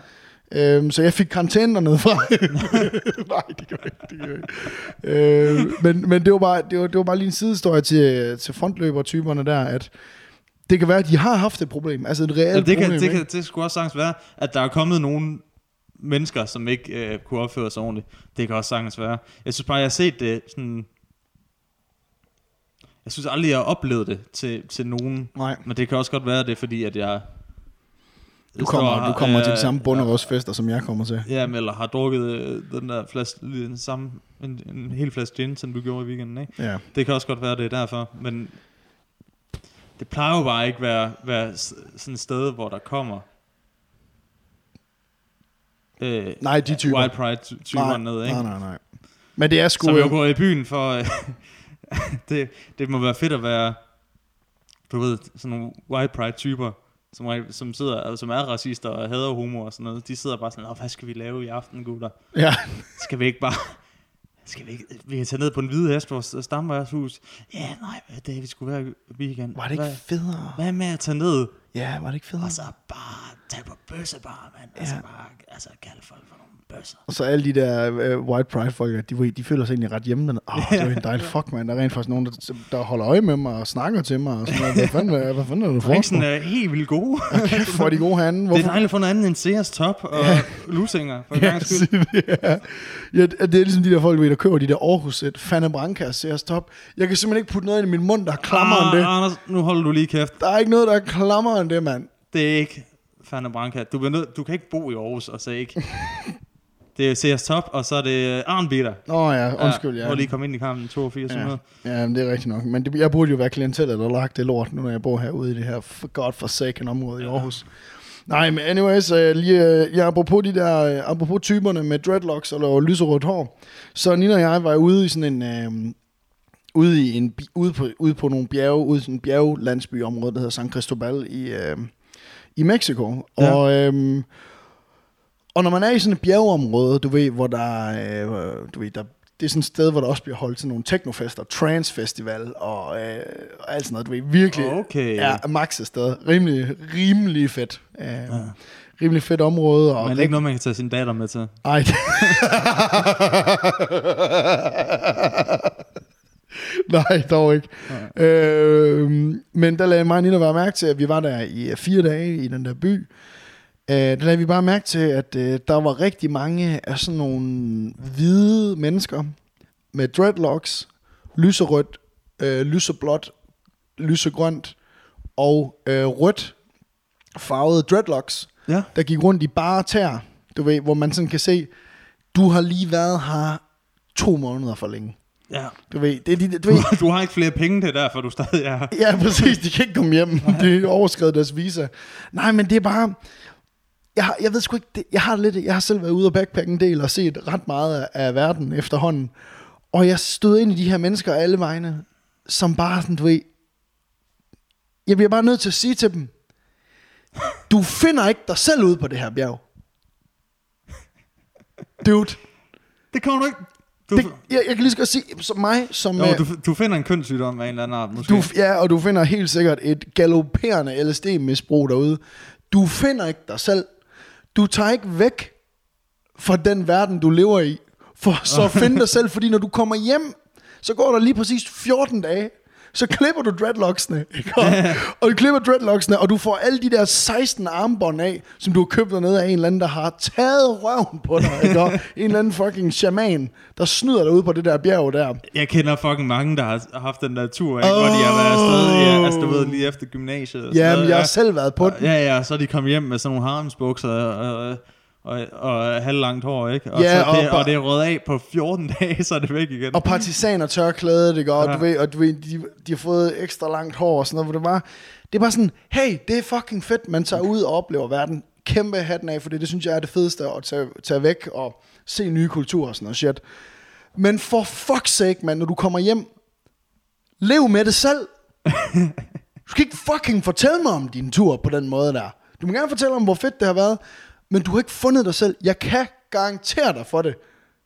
Øhm, så jeg fik karantæne dernede fra. [LAUGHS] Nej, det gør ikke. Det gør ikke. øhm, men men det, var bare, det, var, det var bare lige en sidehistorie til, til frontløbertyperne der, at det kan være, at de har haft et problem. Altså et reelt Ja, det, kan, problem. det, ikke? kan, det skulle også sagtens være, at der er kommet nogle mennesker, som ikke øh, kunne opføre sig ordentligt. Det kan også sagtens være. Jeg synes bare, jeg har set det sådan... Jeg synes aldrig, jeg har oplevet det til, til nogen. Nej. Men det kan også godt være, at det fordi, at jeg... Du kommer, du kommer til de samme Ja, bunderødsfester, som jeg kommer til. Ja, eller har drukket øh, den der flaske, den samme, en, en hel flaske gin, som du gjorde i weekenden, ikke? Ja. Det kan også godt være, det er derfor, men det plejer jo bare ikke være, være s- sådan et sted, hvor der kommer øh, Nej, de typer. White Pride-typer ned, ikke? nej, nej, nej. Men det er sgu... Som jo øh, går i byen for... øh, [LAUGHS] det, det må være fedt at være, du ved, sådan nogle White Pride-typer, som, som, sidder, altså, som er racister og hader homo og sådan noget. De sidder bare sådan, "Nå, hvad skal vi lave i aften, gutter? Ja, Skal vi ikke bare... Skal vi ikke... Vi kan tage ned på en hvide hest på vores stamværshus. Ja, nej, det vi skulle være weekend. var det ikke hvad, federe? hvad med at tage ned? Ja, var det ikke federe? Og så bare tage på bøssebar, mand. Ja. Altså Ja. bare altså, kalde folk for nogle bøsser. Og så alle de der uh, white pride folk, de, de føler sig egentlig ret hjemme. Åh, oh, det er en dejlig fuck, man. Der er rent faktisk nogen, der, der holder øje med mig og snakker til mig. Og sådan noget. Hvad fanden, hvad, hvad fanden er du for? Drinksene er helt vildt gode. [LAUGHS] Er de gode herinde. Det er Hvorfor? dejligt at få noget andet end Sears Top og ja. lusinger, for en Ja, gang skyld. [LAUGHS] ja. ja, det er ligesom de der folk, der køber de der Aarhus et Fanny Branca Sears Top. Jeg kan simpelthen ikke putte noget ind i min mund, der er klammer end det. Ah, Anders, nu holder du lige kæft. Der er ikke noget, der er klammer end det, mand. Det er ikke Fanta Branca. Du, bliver nødt, du kan ikke bo i Aarhus og så ikke... [LAUGHS] Det er Sears Top, og så er det Arnbitter. Nå ja, undskyld. Ja, Ja, må lige komme ind i kampen 82 ja. ja. ja men det er rigtigt nok. Men det, jeg burde jo være klientellet, der lagt det lort, nu når jeg bor herude i det her for god forsaken område i Aarhus. Nej, men anyways, uh, lige, uh, ja, apropos de der, uh, apropos typerne med dreadlocks eller lyserødt hår, så Nina og jeg var ude i sådan en, uh, ude i en, ude på, ude på nogle bjerge, ude i sådan en bjerglandsbyområde, der hedder San Cristobal i, uh, i Mexico. Ja. Og, um, og når man er i sådan et bjergeområde, du ved, hvor der, øh, du ved, der, det er sådan et sted, hvor der også bliver holdt sådan nogle technofester, trance festival og, øh, og alt sådan noget, du ved, virkelig Okay. ja, max et sted. Rimelig, rimelig fedt. Øh, ja. Rimelig fedt område. Og Men det er ikke noget, man kan tage sin datter med til. ej. [LAUGHS] [LAUGHS] [LAUGHS] Nej, dog ikke. Øh, men der lagde mig og Nina bare mærke til, at vi var der i øh, fire dage i den der by. Øh, der lagde vi bare mærke til, at øh, der var rigtig mange af sådan nogle hvide mennesker med dreadlocks, lyserødt, øh, lyseblåt, lysegrønt og øh, rødt farvede dreadlocks, Ja. der gik rundt i bare tær, du ved, hvor man sådan kan se, du har lige været her to måneder for længe. Ja. Du ved, det er de, du Du, ved, [LAUGHS] du har ikke flere penge til derfor, du stadig er. Ja, præcis. De kan ikke komme hjem. Det er overskrevet deres visa. Nej, men det er bare... Jeg, har- jeg ved sgu ikke... Det, jeg har lidt... Jeg har selv været ude og backpacke en del og set ret meget af, af verden efterhånden. Og jeg stod ind i de her mennesker alle vegne, som bare sådan, du ved... Jeg bliver bare nødt til at sige til dem, du finder ikke dig selv ud på det her bjerg. Dude. Det kommer du ikke. Du, Det, jeg, jeg kan lige så godt sige, som mig, som... jo, øh, du, du finder en kønssygdom af en eller anden art, måske. Du, ja, og du finder helt sikkert et galopperende LSD-misbrug derude. Du finder ikke dig selv. Du tager ikke væk fra den verden, du lever i, for så at finde dig selv. Fordi når du kommer hjem, så går der lige præcis 14 dage, så klipper du dreadlocksene, ikke? [LAUGHS] Og, og du klipper dreadlocksene, og du får alle de der 16 armbånd af, som du har købt dernede af en eller anden, der har taget røven på dig, ikke? Og en eller anden fucking shaman, der snyder dig ud på det der bjerg der. Jeg kender fucking mange, der har haft den der tur, ikke? Oh. hvor de har været afsted, ja, altså du ved, lige efter gymnasiet. og Ja, men jeg har selv været på den. Ja, ja, så er de kommet hjem med sådan nogle harmsbukser og, og, og, og halvlangt hår, ikke? Og, Ja, så det, og- og, det er rødt af på 14 [LAUGHS] dage, så er det væk igen. Og partisaner tørklæde, det godt, Ja. du ved, og du ved, de, de har fået ekstra langt hår og sådan noget, hvor det var, det er bare sådan, hey, det er fucking fedt, man tager ud og oplever verden. Kæmpe hatten af, for det, det synes jeg er det fedeste at tage, tage væk og se nye kulturer og sådan noget shit. Men for fuck's sake, man, når du kommer hjem, lev med det selv. [LAUGHS] Du skal ikke fucking fortælle mig om din tur på den måde der. Du må gerne fortælle om, hvor fedt det har været, men du har ikke fundet dig selv. Jeg kan garantere dig for det.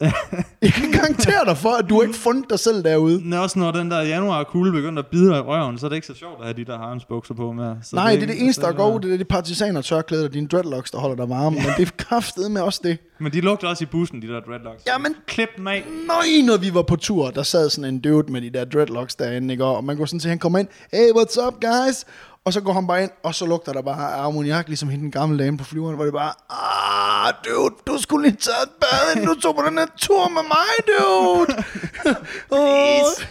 [LAUGHS] Jeg kan garantere dig for, at du ikke fundet dig selv derude. Men også når den der januar kugle begynder at bide i røven, så er det ikke så sjovt at have de der harmsbukser på med. Så Nej, det er ikke- det eneste, der er så- gode, det er det partisaner tørklæder og dine dreadlocks, der holder dig varme. Men det er kraftet med også det. Men de lugter også i bussen, de der dreadlocks. Jamen- Klip dem af. Nøj, når vi var på tur, der sad sådan en dude med de der dreadlocks derinde, ikke? Og man går sådan til, han kommer ind, hey, what's up, guys? Og så går han bare ind, og så lugter der bare ammoniak, ligesom hende den gamle dame på flyveren, hvor det bare, ah, dude, du skulle lige tage et bad, inden du tog på den her tur med mig, dude. [LAUGHS] Please.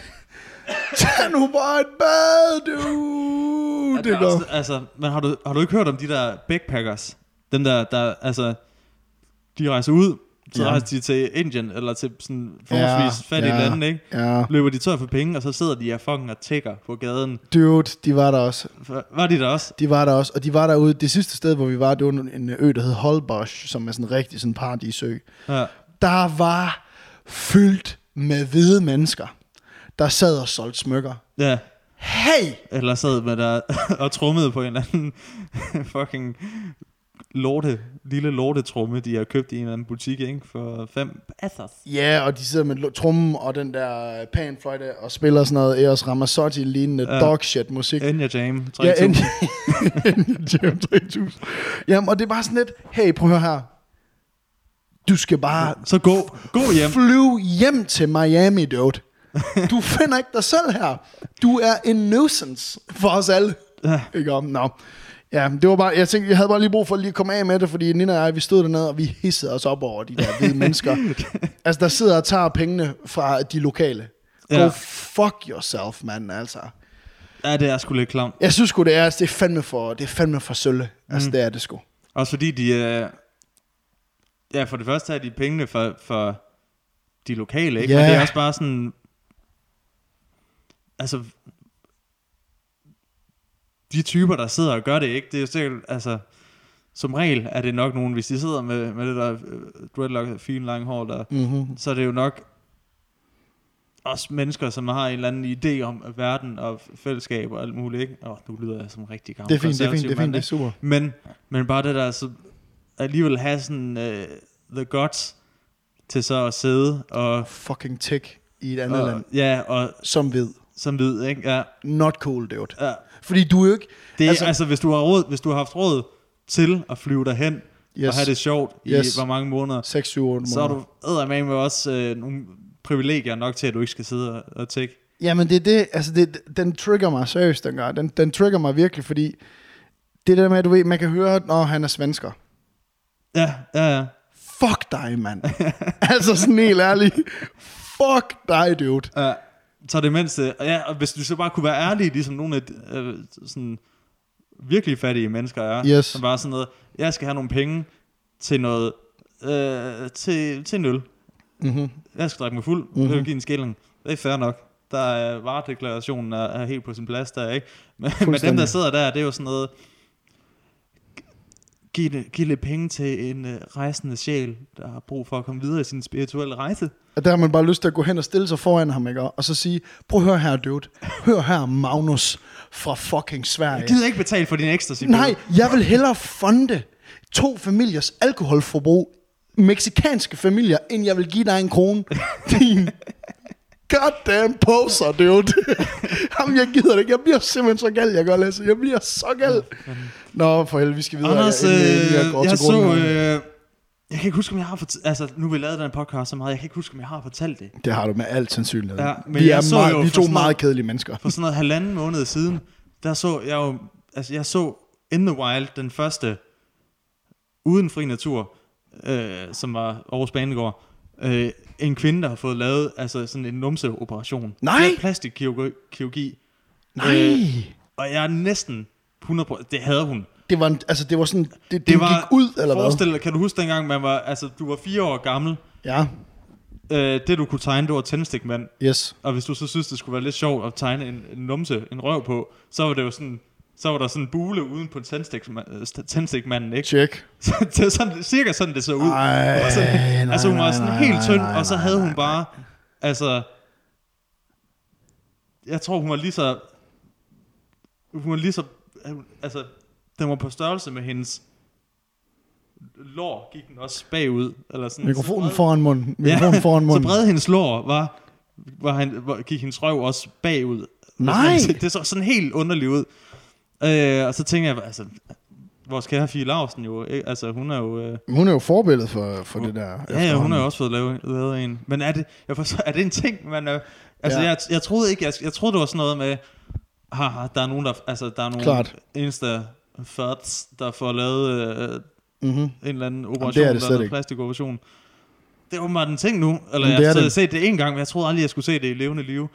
Tag nu bare et bad, dude. Det er også, altså, men har du, har du ikke hørt om de der backpackers? Dem der, der altså, de rejser ud, så Ja. rejser de til Indien, eller til sådan forholdsvis ja, fattige ja, lande, ikke? Ja. Løber de tør for penge, og så sidder de her fucking og tigger på gaden. Dude, de var der også. Var de der også? De var der også, og de var derude. Det sidste sted, hvor vi var, det var en ø, der hed Holbox, som er sådan en rigtig sådan paradisø. Ja. Der var fyldt med hvide mennesker, der sad og solgte smykker. ja. Hey! Eller sad med der [LAUGHS] og trummede på en eller anden [LAUGHS] fucking lorte, lille lortetrumme, de har købt i en eller anden butik, ikke? For fem pesos. Ja, og de sidder med trummen og den der panfløjte og spiller sådan noget Eros Ramazzotti-lignende Ja. dog shit musik. Enya Jam, 3000. Ja, Enya [LAUGHS] Jam 3000. Jamen, og det er bare sådan lidt, hey, prøv at høre her. Du skal bare Så gå, gå hjem. flyve hjem til Miami, dude. Du [LAUGHS] finder ikke dig selv her. Du er en nuisance for os alle. Ja. Ikke om? Nå. Ja, det var bare, jeg tænkte, jeg havde bare lige brug for lige at komme af med det, fordi Nina og jeg, vi stod dernede, og vi hissede os op over de der hvide [LAUGHS] mennesker. Altså, der sidder og tager pengene fra de lokale. Go Ja. fuck yourself, mand, altså. Ja, det er sgu lidt klam. Jeg synes sgu, det er, det er fandme for, det er fandme for sølle. Altså, mm. det er det sgu. Også fordi de er... Ja, for det første tager de pengene for, for de lokale, ikke? Ja. Men det er også bare sådan... Altså... De typer, der sidder og gør det, ikke? Det er jo sikkert, altså... Som regel er det nok nogen, hvis de sidder med, med det der øh, dreadlock, fine lange hår der, Mm-hmm. så er det jo nok også mennesker, som har en eller anden idé om verden og fællesskab og alt muligt, ikke? Åh, nu lyder jeg som rigtig gammel Det er fint, det er fint, det er fint, det er super. Men, men bare det der, så alligevel have sådan uh, the guts til så at sidde og, Fucking tick i et andet og land. ja, og Som ved. som ved, ikke? Ja, Not cool, dude. ja. Fordi du er jo ikke... Det er, Altså- altså, hvis du har råd, hvis du har haft råd til at flyve derhen yes. Og have det sjovt i Yes. hvor mange måneder, 6, 7, 8 så er du eddermame med også øh, nogle privilegier nok til, at du ikke skal sidde og, og tække. Jamen det er det, altså det, den trigger mig seriøst den gør. Den, den trigger mig virkelig, fordi det der med, at du ved, man kan høre, når han er svensker. Ja, ja, ja. Fuck dig, mand. [LAUGHS] altså sådan helt ærligt. Fuck dig, dude. Ja, så det mindste, og ja, og hvis du så bare kunne være ærlig, ligesom nogle af de, øh, sådan virkelig fattige mennesker er, Yes. som bare sådan noget, jeg skal have nogle penge til noget, øh, til, til en øl. Mm-hmm. Jeg skal drikke mig fuld, mm-hmm. jeg vil give en skilling. Det er fair nok. Der er varedeklarationen er, er helt på sin plads der, ikke? Men, men dem, der sidder der, det er jo sådan noget, giv, det- giv lidt penge til en uh, rejsende sjæl, der har brug for at komme videre i sin spirituelle rejse. Og der har man bare lyst til at gå hen og stille sig foran ham, ikke? Og så sige, prøv at høre her, dude. Hør her, Magnus fra fucking Sverige. Jeg gider ikke betale for din ecstasy. Nej, jeg vil hellere fonde to familiers alkoholforbrug, meksikanske familier, end jeg vil give dig en krone. [LAUGHS] Din goddamn poser, dude. [LAUGHS] Jamen, jeg gider det ikke. Jeg bliver simpelthen så gal, jeg gør, Lasse. Jeg bliver så gal. Nå, for helvede, vi skal videre. Anders, jeg øh, går jeg til grunden så øh, Jeg kan ikke huske, om jeg har fortalt... Altså, nu vi lavet den podcast så meget, jeg kan ikke huske, om jeg har fortalt det. Det har du med alt sandsynlighed. Ja, men vi jeg er meget, jo vi to meget kedelige mennesker. For sådan noget halvanden måned siden, der så jeg jo... Altså, jeg så In the Wild, den første uden fri natur, øh, som var Aarhus Banegård. Øh, en kvinde, der har fået lavet altså sådan en numseoperation. Nej! Det Plastikkirurgi. Nej! Øh, og jeg er næsten 100%... Det havde hun. Det var, en, altså, det var sådan, Det det var, gik ud, eller hvad? Forestil dig, kan du huske dengang, man var, altså, du var fire år gammel. Ja, Øh, det du kunne tegne, det var tændstikmand. yes. Og hvis du så synes, det skulle være lidt sjovt at tegne en, en numse, en røv på, så var det jo sådan, så var der sådan en bule uden på tændstikmanden, tændstikmanden ikke? Check. [LAUGHS] Så det er sådan, cirka sådan, det så ud. Ej, var sådan, nej, altså hun var sådan nej, helt nej, tynd, nej, og så nej, havde hun nej, bare, altså, jeg tror hun var lige så, hun var lige så, altså, den var på størrelse med hendes lår, gik den også bagud, eller sådan. Mikrofonen så foran munden. Mikrofonen foran [LAUGHS] så munden. bred hendes lår var, var han, var, gik hendes røv også bagud. Nej! Det, [LAUGHS] det så sådan helt underligt ud. Øh, og så tænker jeg, altså, vores kære Fie Larsen jo, ikke? altså hun er jo... Øh, Hun er jo forbilledet for, for det der. ja, ja, hun har jo også fået lavet, lavet en. Men er det, jeg forstår, er det en ting, man er... Altså, Ja. jeg, jeg troede ikke, jeg, jeg troede, det var sådan noget med, haha, der er nogen, der, altså, der er nogle Klart. eneste førts, der får lavet øh, Mhm. en eller anden det operation, er det der er ikke. plastikoperation. Det er åbenbart en ting nu. Eller Men jeg det har det. set det en gang, men jeg troede aldrig, jeg skulle se det i levende liv.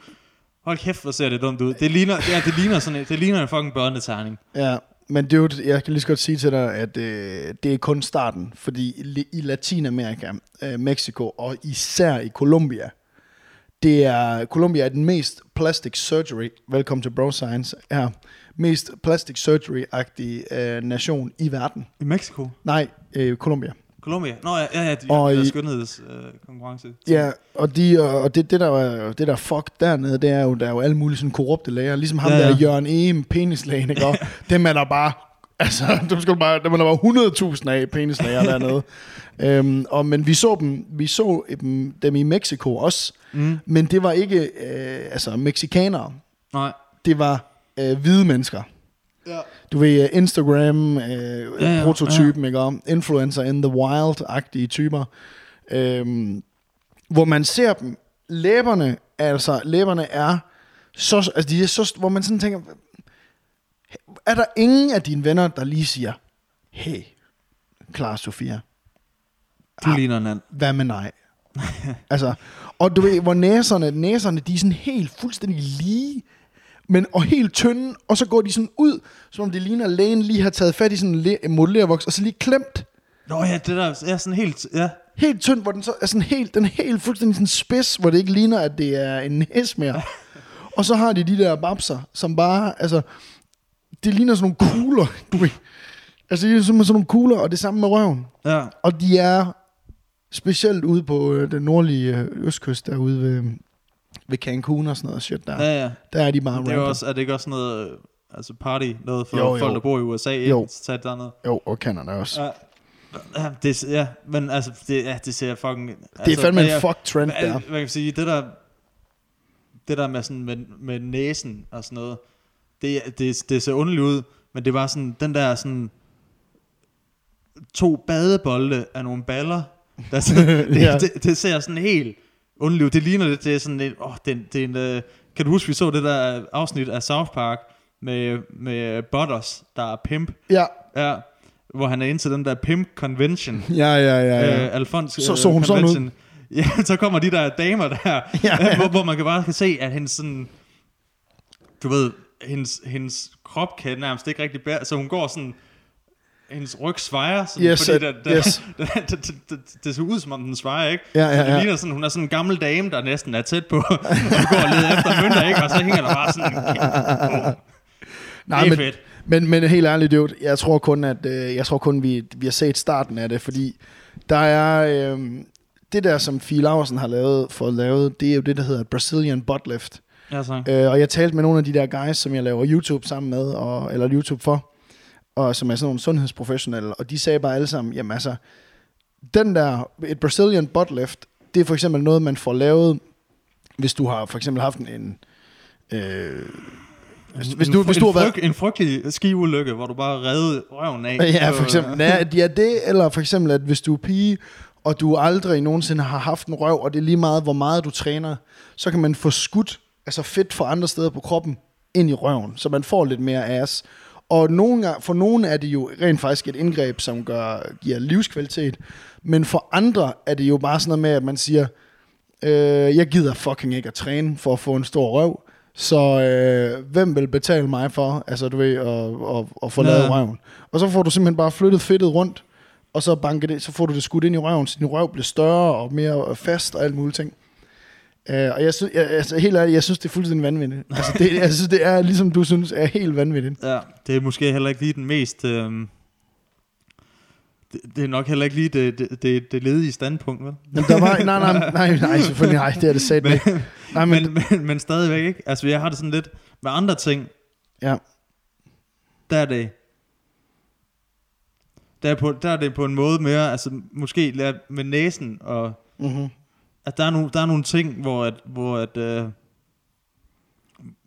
Hold kæft, hvor ser det dumt ud. Det ligner, ja, det ligner, sådan, det ligner en fucking børnetegning. Ja, men dude, jeg kan lige så godt sige til dig, at øh, det er kun starten. Fordi i, i Latinamerika, øh, Mexico og især i Colombia, det er, Colombia er den mest plastic surgery, velkommen til Bro Science her, mest plastic surgery-agtige øh, nation i verden. I Mexico? Nej, øh, Colombia. Colombia? Nå ja, ja, ja de Og i, skønhedskonkurrence. Øh. Ja, og, de, og det, det, der, er- det der fuck dernede, det er jo, der er jo alle mulige sådan korrupte læger. Ligesom ham Ja, ja, der Jørgen Ehm, penislægen, ikke? Og [LAUGHS] dem er der bare, altså, [LAUGHS] dem skal du bare, dem er der bare 100.000 af penislæger [LAUGHS] dernede. øhm, og, men vi så dem, vi så dem, dem i Mexico også, Mm. men det var ikke, øh, altså, mexikanere. Nej. Det var øh, hvide mennesker. Ja. Du ved, øh, Instagram, øh, ja, ja, prototypen, ja. ikke? Influencer in the wild-agtige typer. Øhm, hvor man ser dem, læberne, altså læberne er så, altså de er så, hvor man sådan tænker, er der ingen af dine venner, der lige siger, hey, klar Sofia, Du ligner en anden. hvad med nej? altså, og du ved, hvor næserne, næserne, de er sådan helt fuldstændig lige, men og helt tynde, og så går de sådan ud, som om det ligner, at lægen lige har taget fat i sådan en le- modellervoks, og så lige klemt, Nå ja, det der er sådan helt... Ja. helt tynd, hvor den så er sådan helt, den er helt fuldstændig sådan spids, hvor det ikke ligner, at det er en næs mere. [LAUGHS] og så har de de der babser, som bare, altså, det ligner sådan nogle kugler, [LAUGHS] du ved. Altså, det er som sådan nogle kugler, og det samme med røven. ja. Og de er specielt ude på øh, den nordlige øh, østkyst, derude ved, ved Cancun og sådan noget shit der. Ja, ja. Der er de bare Det er, rampant. også, er det ikke også noget... øh, Altså party, noget for Jo, jo, folk, der bor i USA, ikke? Jo. Tag derned. Jo, og Canada også. Ja. Ja, det, ja, men altså, det, ja, det ser fucking... Det er altså, fandme en fuck trend der. Man kan sige, det der, det der med, sådan, med, med næsen og sådan noget, det, det, det ser underligt ud, men det var sådan, den der sådan, to badebolde af nogle baller, der, sådan, [LAUGHS] det, ja. det, det, ser sådan helt underligt ud. Det ligner lidt, det er sådan et, åh, det, det er en, øh, kan du huske, vi så det der afsnit af South Park, med, med Butters, der er pimp, Ja, Ja, hvor han er ind til den der pimp convention. [LAUGHS] ja, ja, ja. ja. Øh, Alfons Så- øh, så hun sådan convention. [LAUGHS] Ja, så kommer de der damer der, [LAUGHS] ja, ja. Hvor, hvor man kan bare kan se, at hendes sådan, du ved, hendes, hendes krop kan nærmest ikke rigtig bære, så hun går sådan, hendes ryg svejer, sådan, Yes, fordi der, der, yes. det, det, det, det, det ser ud som om den svejer, ikke? Ja, ja, Så det ja. ligner sådan, hun er sådan en gammel dame, der næsten er tæt på, [LAUGHS] og går og leder efter mønter, ikke? Og så hænger der bare sådan, oh, [LAUGHS] Nej, det er men, fedt. Men, men helt ærligt, dude, jeg tror kun, at øh, jeg tror kun, vi, vi har set starten af det, fordi der er øh, det der, som Fie Laversen har lavet, for lavet, det er jo det, der hedder Brazilian Butt Lift. Ja, så. Øh, og jeg talte med nogle af de der guys, som jeg laver YouTube sammen med, og, eller YouTube for, og som er sådan nogle sundhedsprofessionelle, og de sagde bare alle sammen, jamen altså, den der, et Brazilian butt lift, det er for eksempel noget, man får lavet, hvis du har for eksempel haft en, en øh, Hvis, hvis en, du, hvis du har en, været... fryg, en frygtelig skiulykke, hvor du bare redde røven af. Ja, for Så, eksempel. Ja, ja, det, eller for eksempel, at hvis du er pige, og du aldrig nogensinde har haft en røv, og det er lige meget, hvor meget du træner, så kan man få skudt altså fedt fra andre steder på kroppen ind i røven, så man får lidt mere ass. Og nogle for nogle er det jo rent faktisk et indgreb, som gør, giver livskvalitet, men for andre er det jo bare sådan noget med, at man siger, øh, jeg gider fucking ikke at træne for at få en stor røv, så øh, hvem vil betale mig for, altså du ved, at, at, at få Ja. lavet røven? Og så får du simpelthen bare flyttet fedtet rundt, og så, banker det, så får du det skudt ind i røven, så din røv bliver større og mere fast og alt muligt ting. Uh, og jeg synes, jeg, altså, helt ærligt, jeg synes, det er fuldstændig vanvittigt. [LAUGHS] Altså, det, jeg synes, det er ligesom du synes, er helt vanvittigt. Ja, det er måske heller ikke lige den mest... Øhm, det, det er nok heller ikke lige det, det, det, det ledige standpunkt, vel? Men der var, nej, nej, [LAUGHS] nej, nej, selvfølgelig, nej, det er det sat Men. Nej, men, men, men, men stadigvæk ikke. Altså, jeg har det sådan lidt med andre ting, ja, der er det... Der er, på, der er det på en måde mere, altså måske med næsen, og mm-hmm. At der er, nogle, der er nogle ting, hvor, at, hvor, at, øh,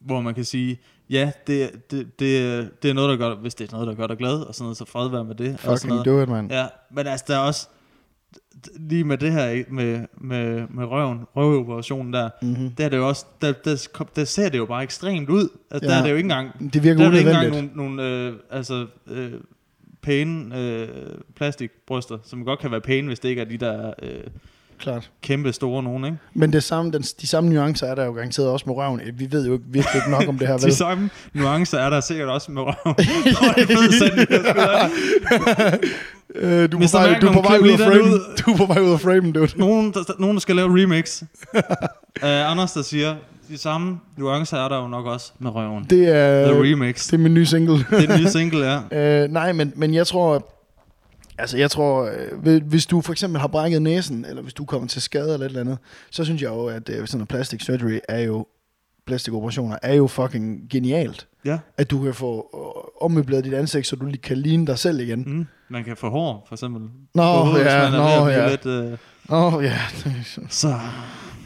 hvor man kan sige, ja, det, det, det, det er noget, der gør, hvis det er noget, der gør dig glad, og sådan noget, så fred være med det. og sådan fucking noget. do it, man. Ja, men altså, der er også, lige med det her, med, med, med røven, røveoperationen der, Mm-hmm. der er det jo også, der, der, der ser det jo bare ekstremt ud. Altså, Ja. Der er det jo ikke engang, Det virker der er det ikke engang nogle, nogle øh, altså, øh, pæne øh, plastikbryster, som godt kan være pæne, hvis det ikke er de der øh, Klart. kæmpe store nogen, ikke? Men det samme, den, de samme nuancer er der jo garanteret også med røven. Vi ved jo ikke, virkelig ikke nok om det her, [LAUGHS] vel? De samme nuancer er der sikkert også med røven. [LAUGHS] [LAUGHS] Øh, du, er Mr. på vej, du er på Magnum, vej ud af frame. ud. Du er på vej ud af frame, dude. nogen, der, nogen, der skal lave remix. uh, Anders, der siger, de samme nuancer er der jo nok også med røven. Det er, The remix. det er min nye single. Det er den nye single, ja. Øh, nej, men, men jeg tror, altså jeg tror, øh, hvis- du for eksempel har brækket næsen, eller hvis du kommer til skade eller et eller andet, så synes jeg jo, at øh, sådan noget plastic surgery er jo, plastikoperationer er jo fucking genialt. Ja. At du kan få øh, ommøbleret dit ansigt, så du lige kan ligne dig selv igen. Mm. Man kan få hår, for eksempel. Nå, hovedet, ja, nå, ja. Lidt. Åh, oh, ja. Så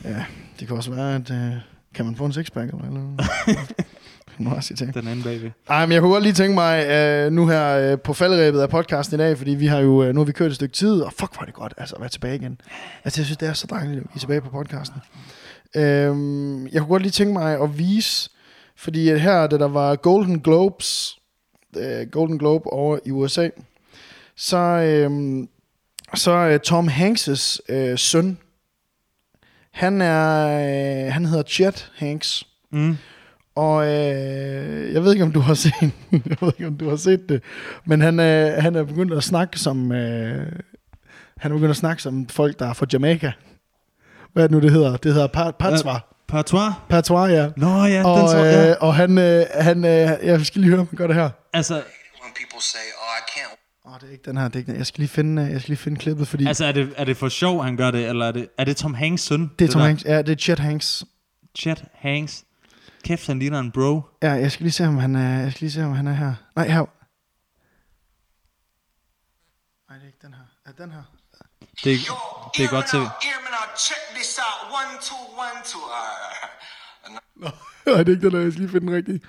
ja. Det kan også være, at... Øh, kan man få en sixpack eller [LAUGHS] noget? Nu har jeg den anden bagved. Ej, men jeg kunne godt lige tænke mig, øh, nu her øh, på faldrebet af podcasten i dag, fordi vi har jo, øh, nu har vi kørt et stykke tid, og fuck, er det godt, altså at være tilbage igen. Altså, jeg synes, det er så dejligt, at vi er tilbage på podcasten. Øhm, jeg kunne godt lige tænke mig at vise, fordi at her, da der var Golden Globes, øh, Golden Globe over i USA, så, øh, så øh, Tom Hanks' øh, søn, han er, øh, han hedder Chet Hanks, Mm. Og øh, jeg ved ikke, om du har set, [LAUGHS] jeg ved ikke, om du har set det, men han, øh, han er begyndt at snakke som, øh, han er begyndt at snakke som folk, der er fra Jamaica. Hvad er det nu, det hedder? Det hedder pa- patois. Patois? Patois, ja. Nå ja, den Og, så, ja. øh, og han, øh, han øh, jeg skal lige høre, om han gør det her. Altså, when people say, "Oh, I can't Åh, oh, det er ikke den her, det er ikke den. Jeg skal lige finde, øh, jeg skal lige finde klippet, fordi altså er, det, er det for sjov, han gør det, eller er det, er det Tom Hanks søn? det er Tom der? Hanks. Ja, det er Chet Hanks. Chet Hanks. Kæft, han ligner en bro. Ja, jeg skal lige se, om han er, jeg skal lige se, om han er her. Nej, her. Nej, det er ikke den her. Er den her? Det, Yo, det er godt til. now, Hear me now, check this out. One, two, one, two. Uh, [LAUGHS] Nej, det er ikke den her. Jeg skal lige finde den rigtige.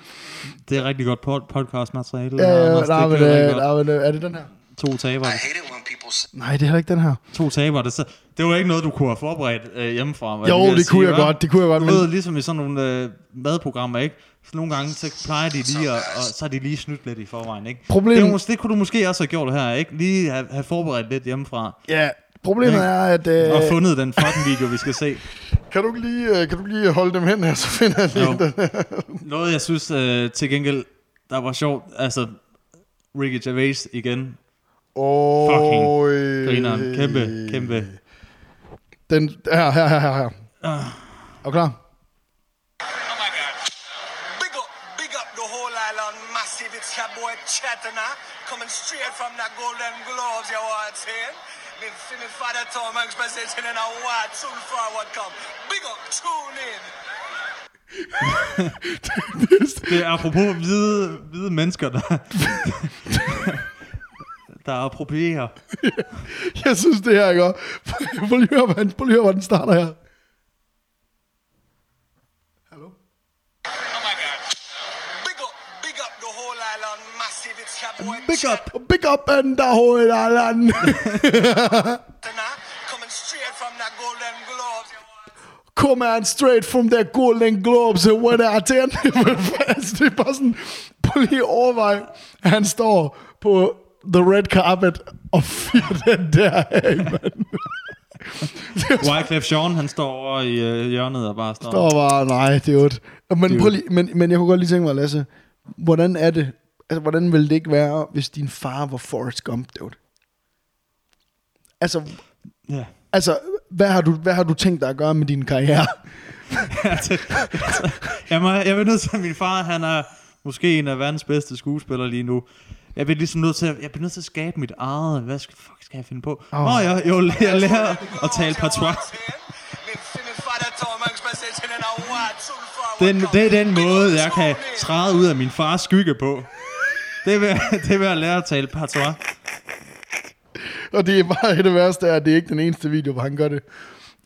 Det er rigtig godt pod- podcast materiale. Ja, ja, Anders, nej, det men, øh, godt. nej, men øh, er det den her? To tabere. I hate it when people say, Nej, det er heller ikke den her. To tabere. Det, så, det var ikke noget, du kunne have forberedt øh, hjemmefra. hvad Jo, det sige, kunne jeg hva'? godt, det kunne jeg godt, Du men- ved, ligesom i sådan nogle øh, madprogrammer, ikke? Så nogle gange, så plejer de lige at, og så er de lige snydt lidt i forvejen, ikke? Problem- Det, det kunne du måske også have gjort her, ikke? Lige have, have forberedt lidt hjemmefra. Ja, problemet Ja. er, at... Og Øh, fundet den fucking video, vi skal se. [LAUGHS] kan, du ikke lige, øh, kan du ikke lige holde dem hen her, så finder jeg lige Jo. den her. [LAUGHS] Noget, jeg synes øh, til gengæld, der var sjovt, altså Ricky Gervais igen. Oh, Fucking Grineren. Kæmpe, kæmpe. Den, her, her, her, her. her. Ah. Er du klar? Oh my God. Big up, big up the whole island massive. It's your boy Chetana coming straight from the Golden Globes, you want saying? Me, me father Tom Hanks presenting in a what soon forward come. Big up, tune in. [LAUGHS] Det er apropos hvide, hvide mennesker, der, [LAUGHS] der approprierer. [LAUGHS] Jeg synes, det her, ikke? [LAUGHS] Prøv lige at høre, hvordan- prøv lige at høre, hvordan den starter her. Hallo? Oh my God. Big up, big up. Big up and the whole island. [LAUGHS] Coming straight from the Golden Globes. you want. Come on straight from the Golden Globes, what er det? det er bare sådan, prøv lige at han står på the red carpet og fyrer [LAUGHS] den der af, mand. [LAUGHS] Wyclef Jean, han står over i øh, hjørnet og bare står. Der var, nej, det er jo et. Men, prøv lige, men, men jeg kunne godt lige tænke mig, Lasse, hvordan er det, altså, hvordan ville det ikke være, hvis din far var Forrest Gump, dude? Altså, Ja. altså hvad, har du, hvad har du tænkt dig at gøre med din karriere? [LAUGHS] jeg, må, jeg vil nødt til, at min far, han er måske en af verdens bedste skuespillere lige nu. Jeg bliver ligesom nødt til at, jeg bliver nødt til at skabe mit eget. Hvad skal, fuck skal jeg finde på? Åh, oh. oh, jeg, jeg, jeg lærer at tale patois. Den, det er den måde, jeg kan træde ud af min fars skygge på. Det er ved, det er at lære at tale patois. Og det er bare det værste er, at det er ikke den eneste video, hvor han gør det.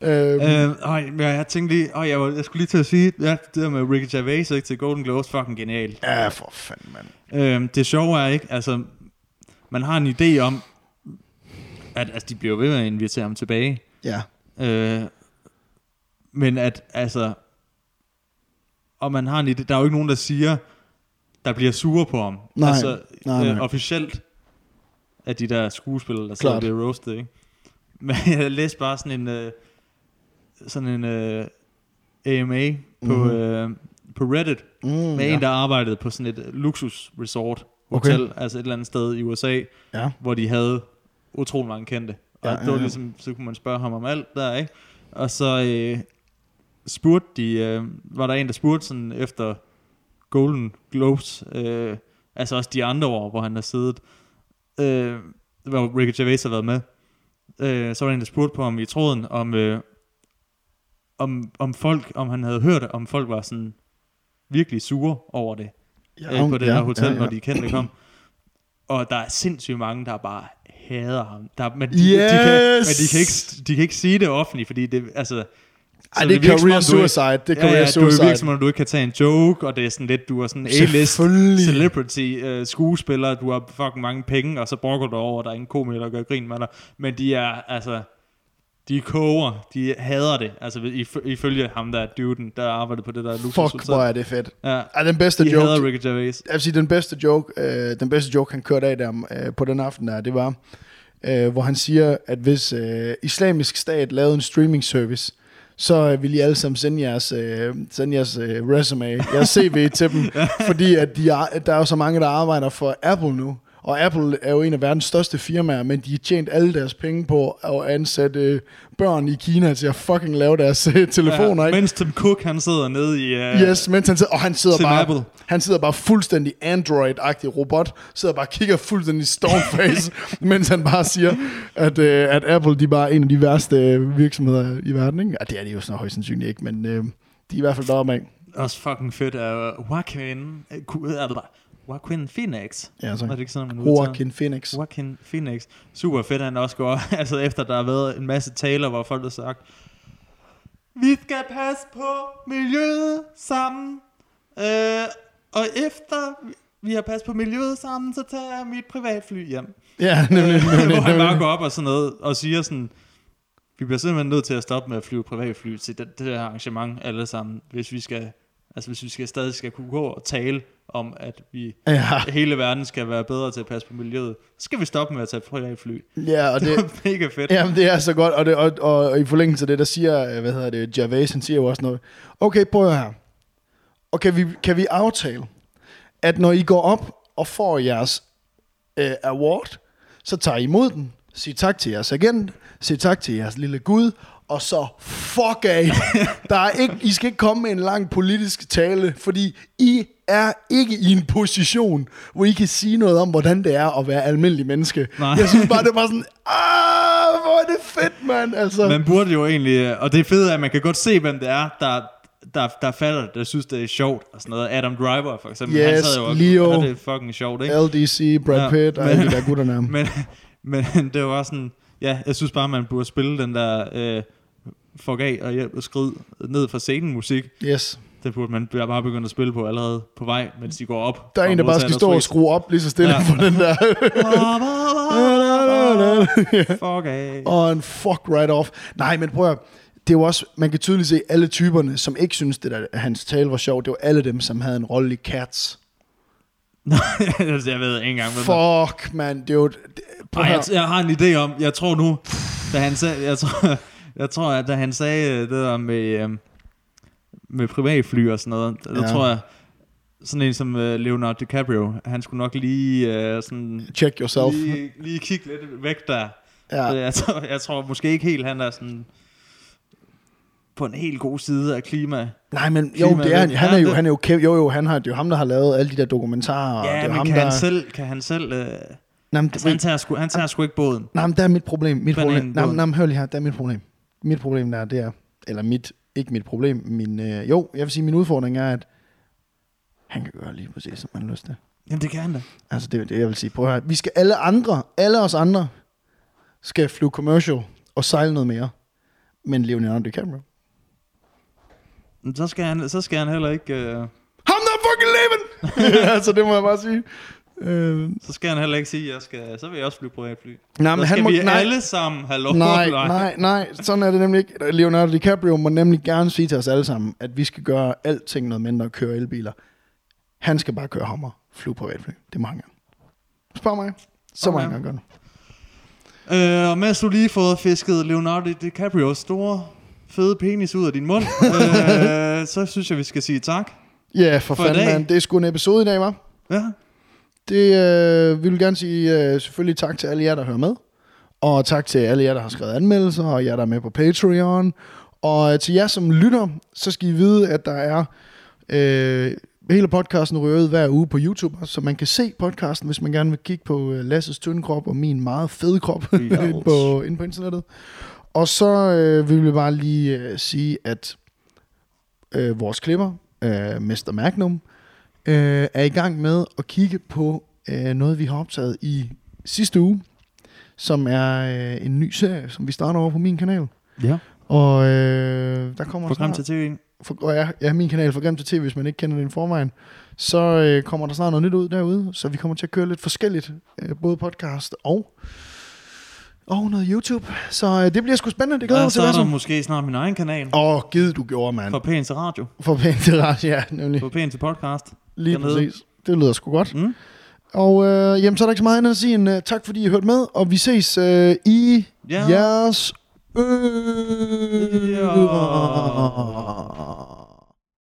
Øhm, Øh, øj, jeg tænkte lige, øj, jeg, var, jeg skulle lige til at sige, ja, det der med Ricky Gervais ikke, til Golden Globes, fucking genialt. ja, for fanden, mand. Øh, det sjove er ikke, altså, man har en idé om, at altså, de bliver ved med at invitere ham tilbage. Ja. Øh, men at, altså, og man har en idé, der er jo ikke nogen, der siger, der bliver sure på ham. Nej, altså, nej, nej. Øh, officielt af de der skuespillere, der sidder bliver roasted, ikke? Men jeg læste bare sådan en, øh, sådan en øh, AMA på, Mhm. øh, på Reddit, Mm, med ja. en, der arbejdede på sådan et luksus resort Okay. hotel, altså et eller andet sted i USA, Ja. hvor de havde utrolig mange kendte. Og Ja, ja, ja, det var ja. ligesom, så kunne man spørge ham om alt der, ikke? Og så øh, spurgte de, øh, var der en, der spurgte sådan efter Golden Globes, øh, altså også de andre år, hvor han har siddet, øh, hvor Ricky Gervais har været med, øh, så var der en, der spurgte på ham i tråden, om, øh, om, om folk, om han havde hørt, om folk var sådan virkelig sure over det Ja, øh, på det ja, her hotel, ja, ja, ja. ja. når de kendte kom. Og der er sindssygt mange, der bare hader ham. Der, men, de, de, kan, Yes! men de, kan ikke, de kan ikke sige det offentligt, fordi det, altså... Ej, så det er career du ikke- suicide. Det er ja, career ja, du suicide. virker som om, du ikke kan tage en joke, og det er sådan lidt, du er sådan en A-list celebrity uh, skuespiller, du har fucking mange penge, og så brokker du over, at der er ingen komiker, der gør grin med dig. Men de er, altså, de koger, de hader det. Altså, if, ifølge ham der, duden, der arbejdede på det der luksus Fuck, hvor er det fedt. Ja, Ej, den bedste de joke, hader Ricky Gervais. jeg vil sige, den bedste joke, øh, den bedste joke, han kørte af der øh, på den aften der, det var, øh, hvor han siger, at hvis øh, islamisk stat lavede en streaming service, så øh, vil I alle sammen sende jeres, øh, sende jeres øh, resume, jeres CV til dem, [LAUGHS] fordi at de er, der er jo så mange, der arbejder for Apple nu, og Apple er jo en af verdens største firmaer, men de har tjent alle deres penge på at ansætte øh, børn i Kina til at fucking lave deres øh, telefoner, ja, ikke? mens Tim Cook, han sidder nede i... Uh, Yes, mens han sidder, og han sidder Tim bare, Apple. han sidder bare fuldstændig Android-agtig robot, sidder bare og kigger fuldstændig stoneface, [LAUGHS] mens han bare siger, at, øh, at Apple, de er bare en af de værste virksomheder i verden, ikke? Ja, det er de jo sådan højst sandsynligt ikke, men øh, de er i hvert fald deroppe af. Også fucking fedt af Joaquin... øh, øh, Joaquin Phoenix. Ja, så. Er det ikke sådan, man? Joaquin Phoenix. Joaquin Phoenix. Super fedt, han også går, [LAUGHS] altså efter der har været en masse taler, hvor folk har sagt, vi skal passe på miljøet sammen, øh, og efter vi har passet på miljøet sammen, så tager jeg mit privatfly hjem. Ja, nemlig, nemlig, [LAUGHS] hvor han bare nemlig. går op og sådan noget, og siger sådan, vi bliver simpelthen nødt til at stoppe med at flyve privatfly til det, det her arrangement alle sammen, hvis vi skal, altså hvis vi skal stadig skal kunne gå og tale om, at vi Ja, hele verden skal være bedre til at passe på miljøet, så skal vi stoppe med at tage privatfly. ja, og [LAUGHS] Det det, var mega fedt. Jamen, det er så godt, og, det, og, og, og i forlængelse af det, der siger, øh, hvad hedder det, Gervais, han siger jo også noget. Okay, prøv her. Og kan vi, kan vi aftale, at når I går op og får jeres øh, award, så tager I imod den, sig tak til jeres agent, sig tak til jeres lille gud, og så fuck af. [LAUGHS] Der er ikke, I skal ikke komme med en lang politisk tale, fordi I er ikke i en position, hvor I kan sige noget om, hvordan det er at være almindelig menneske. Nej. Jeg synes bare, det var sådan, ah, hvor er det fedt, mand. Altså, Man burde jo egentlig, og det er fedt, at man kan godt se, hvem det er, der, der, der falder, der synes, det er sjovt og sådan noget. Adam Driver for eksempel, han Yes, sad jo og Leo. havde det fucking sjovt, ikke? LDC, Brad Ja, Pitt og men- alle de der gutter der. [LAUGHS] Men, men det var sådan, ja, jeg synes bare, man burde spille den der øh, fuck af og hjælp og skrid ned fra scenen musik. Yes. Den burde man bare begynde at spille på allerede på vej, mens de går op. Der er en, der bare skal stå og skrue op lige så stille Ja. [LAUGHS] på den der. [LAUGHS] Fuck af. [LAUGHS] og en fuck right off. Nej, men prøv at, det er jo også, man kan tydeligt se alle typerne, som ikke synes, det der, hans tale var sjov, det var alle dem, som havde en rolle i Cats. Altså, jeg ved ikke engang, hvad Fuck, man, det er jo... Det, Ej, jeg, jeg har en idé om, jeg tror nu, da han sagde, jeg tror, jeg tror at da han sagde det der med, øhm, med privatfly og sådan noget, der Ja. tror jeg, sådan en som øh, Leonardo DiCaprio, han skulle nok lige, øh, sådan, Check yourself. lige, lige kigge lidt væk der. Ja. Ja. Jeg, tror, jeg tror måske ikke helt, han er sådan på en helt god side af klima. Nej, men jo, Klima- det er, han, han er Ja, jo, det- han er jo, kæm- jo, jo, han har, det er jo ham, der har lavet alle de der dokumentarer. og det er Ja, jo men ham, kan, der, han selv, kan han selv... Øh, Nej, men, altså, han tager, sgu, han tager sgu ikke båden. nej, men der er mit problem. Mit problem. Nej, nej, hør lige her, der er mit problem. Mit problem der, det er, eller mit, ikke mit problem, min, øh, jo, jeg vil sige, min udfordring er, at han kan gøre lige præcis, som han har lyst til. Jamen, det kan han da. Altså, det er det, jeg vil sige. Prøv at høre. Vi skal alle andre, alle os andre, skal flyve commercial og sejle noget mere. Men Leonardo DiCaprio. Men Så skal han, så skal han heller ikke... Øh, der er fucking leven! [LAUGHS] altså, det må jeg bare sige. Øh, så skal han heller ikke sige, at jeg skal, så vil jeg også flyve privatfly. nej, så men skal han må... vi Nej, alle sammen have lov nej, flyve. nej, nej, sådan er det nemlig ikke. Leonardo DiCaprio må nemlig gerne sige til os alle sammen, at vi skal gøre alting noget mindre og køre elbiler. Han skal bare køre hammer, flyve privatfly. Det må han gerne. Spørg mig. Så må Okay. han gerne gøre det. Øh, og mens du lige fået fisket Leonardo DiCaprios store, fede penis ud af din mund, [LAUGHS] øh, så synes jeg, vi skal sige tak. Ja, for, For fanden, mand. Det er sgu en episode i dag, var. Ja. Det øh, vi vil gerne sige øh, selvfølgelig tak til alle jer, der hører med. Og tak til alle jer, der har skrevet anmeldelser, og jer, der er med på Patreon. Og øh, til jer, som lytter, så skal I vide, at der er... Øh, hele podcasten ryger ud hver uge på YouTube, så man kan se podcasten, hvis man gerne vil kigge på øh, Lasses tynde krop og min meget fede krop [LAUGHS] på, inde på internettet. Og så øh, vil vi bare lige øh, sige, at øh, vores klipper, øh, Mr. Magnum, øh, er i gang med at kigge på øh, noget, vi har optaget i sidste uge, som er øh, en ny serie, som vi starter over på min kanal. Ja. Og øh, der kommer Program snart, til tv. for, og ja, ja, min kanal for Grim til TV, hvis man ikke kender den forvejen, så øh, kommer der snart noget nyt ud derude, så vi kommer til at køre lidt forskelligt, øh, både podcast og og noget YouTube. Så øh, det bliver sgu spændende, det glæder mig så til. er der Lasse. måske snart min egen kanal. Åh, oh, gid du gjorde, mand. For pænt til radio. For pænt til ret, ja, nemlig. For pænt til podcast. Lige dernede. præcis. Det lyder sgu godt. Mm. Og øh, jamen, så er der ikke så meget andet at sige end uh, tak, fordi I hørte med, og vi ses øh, i Ja. jeres ører. Ja.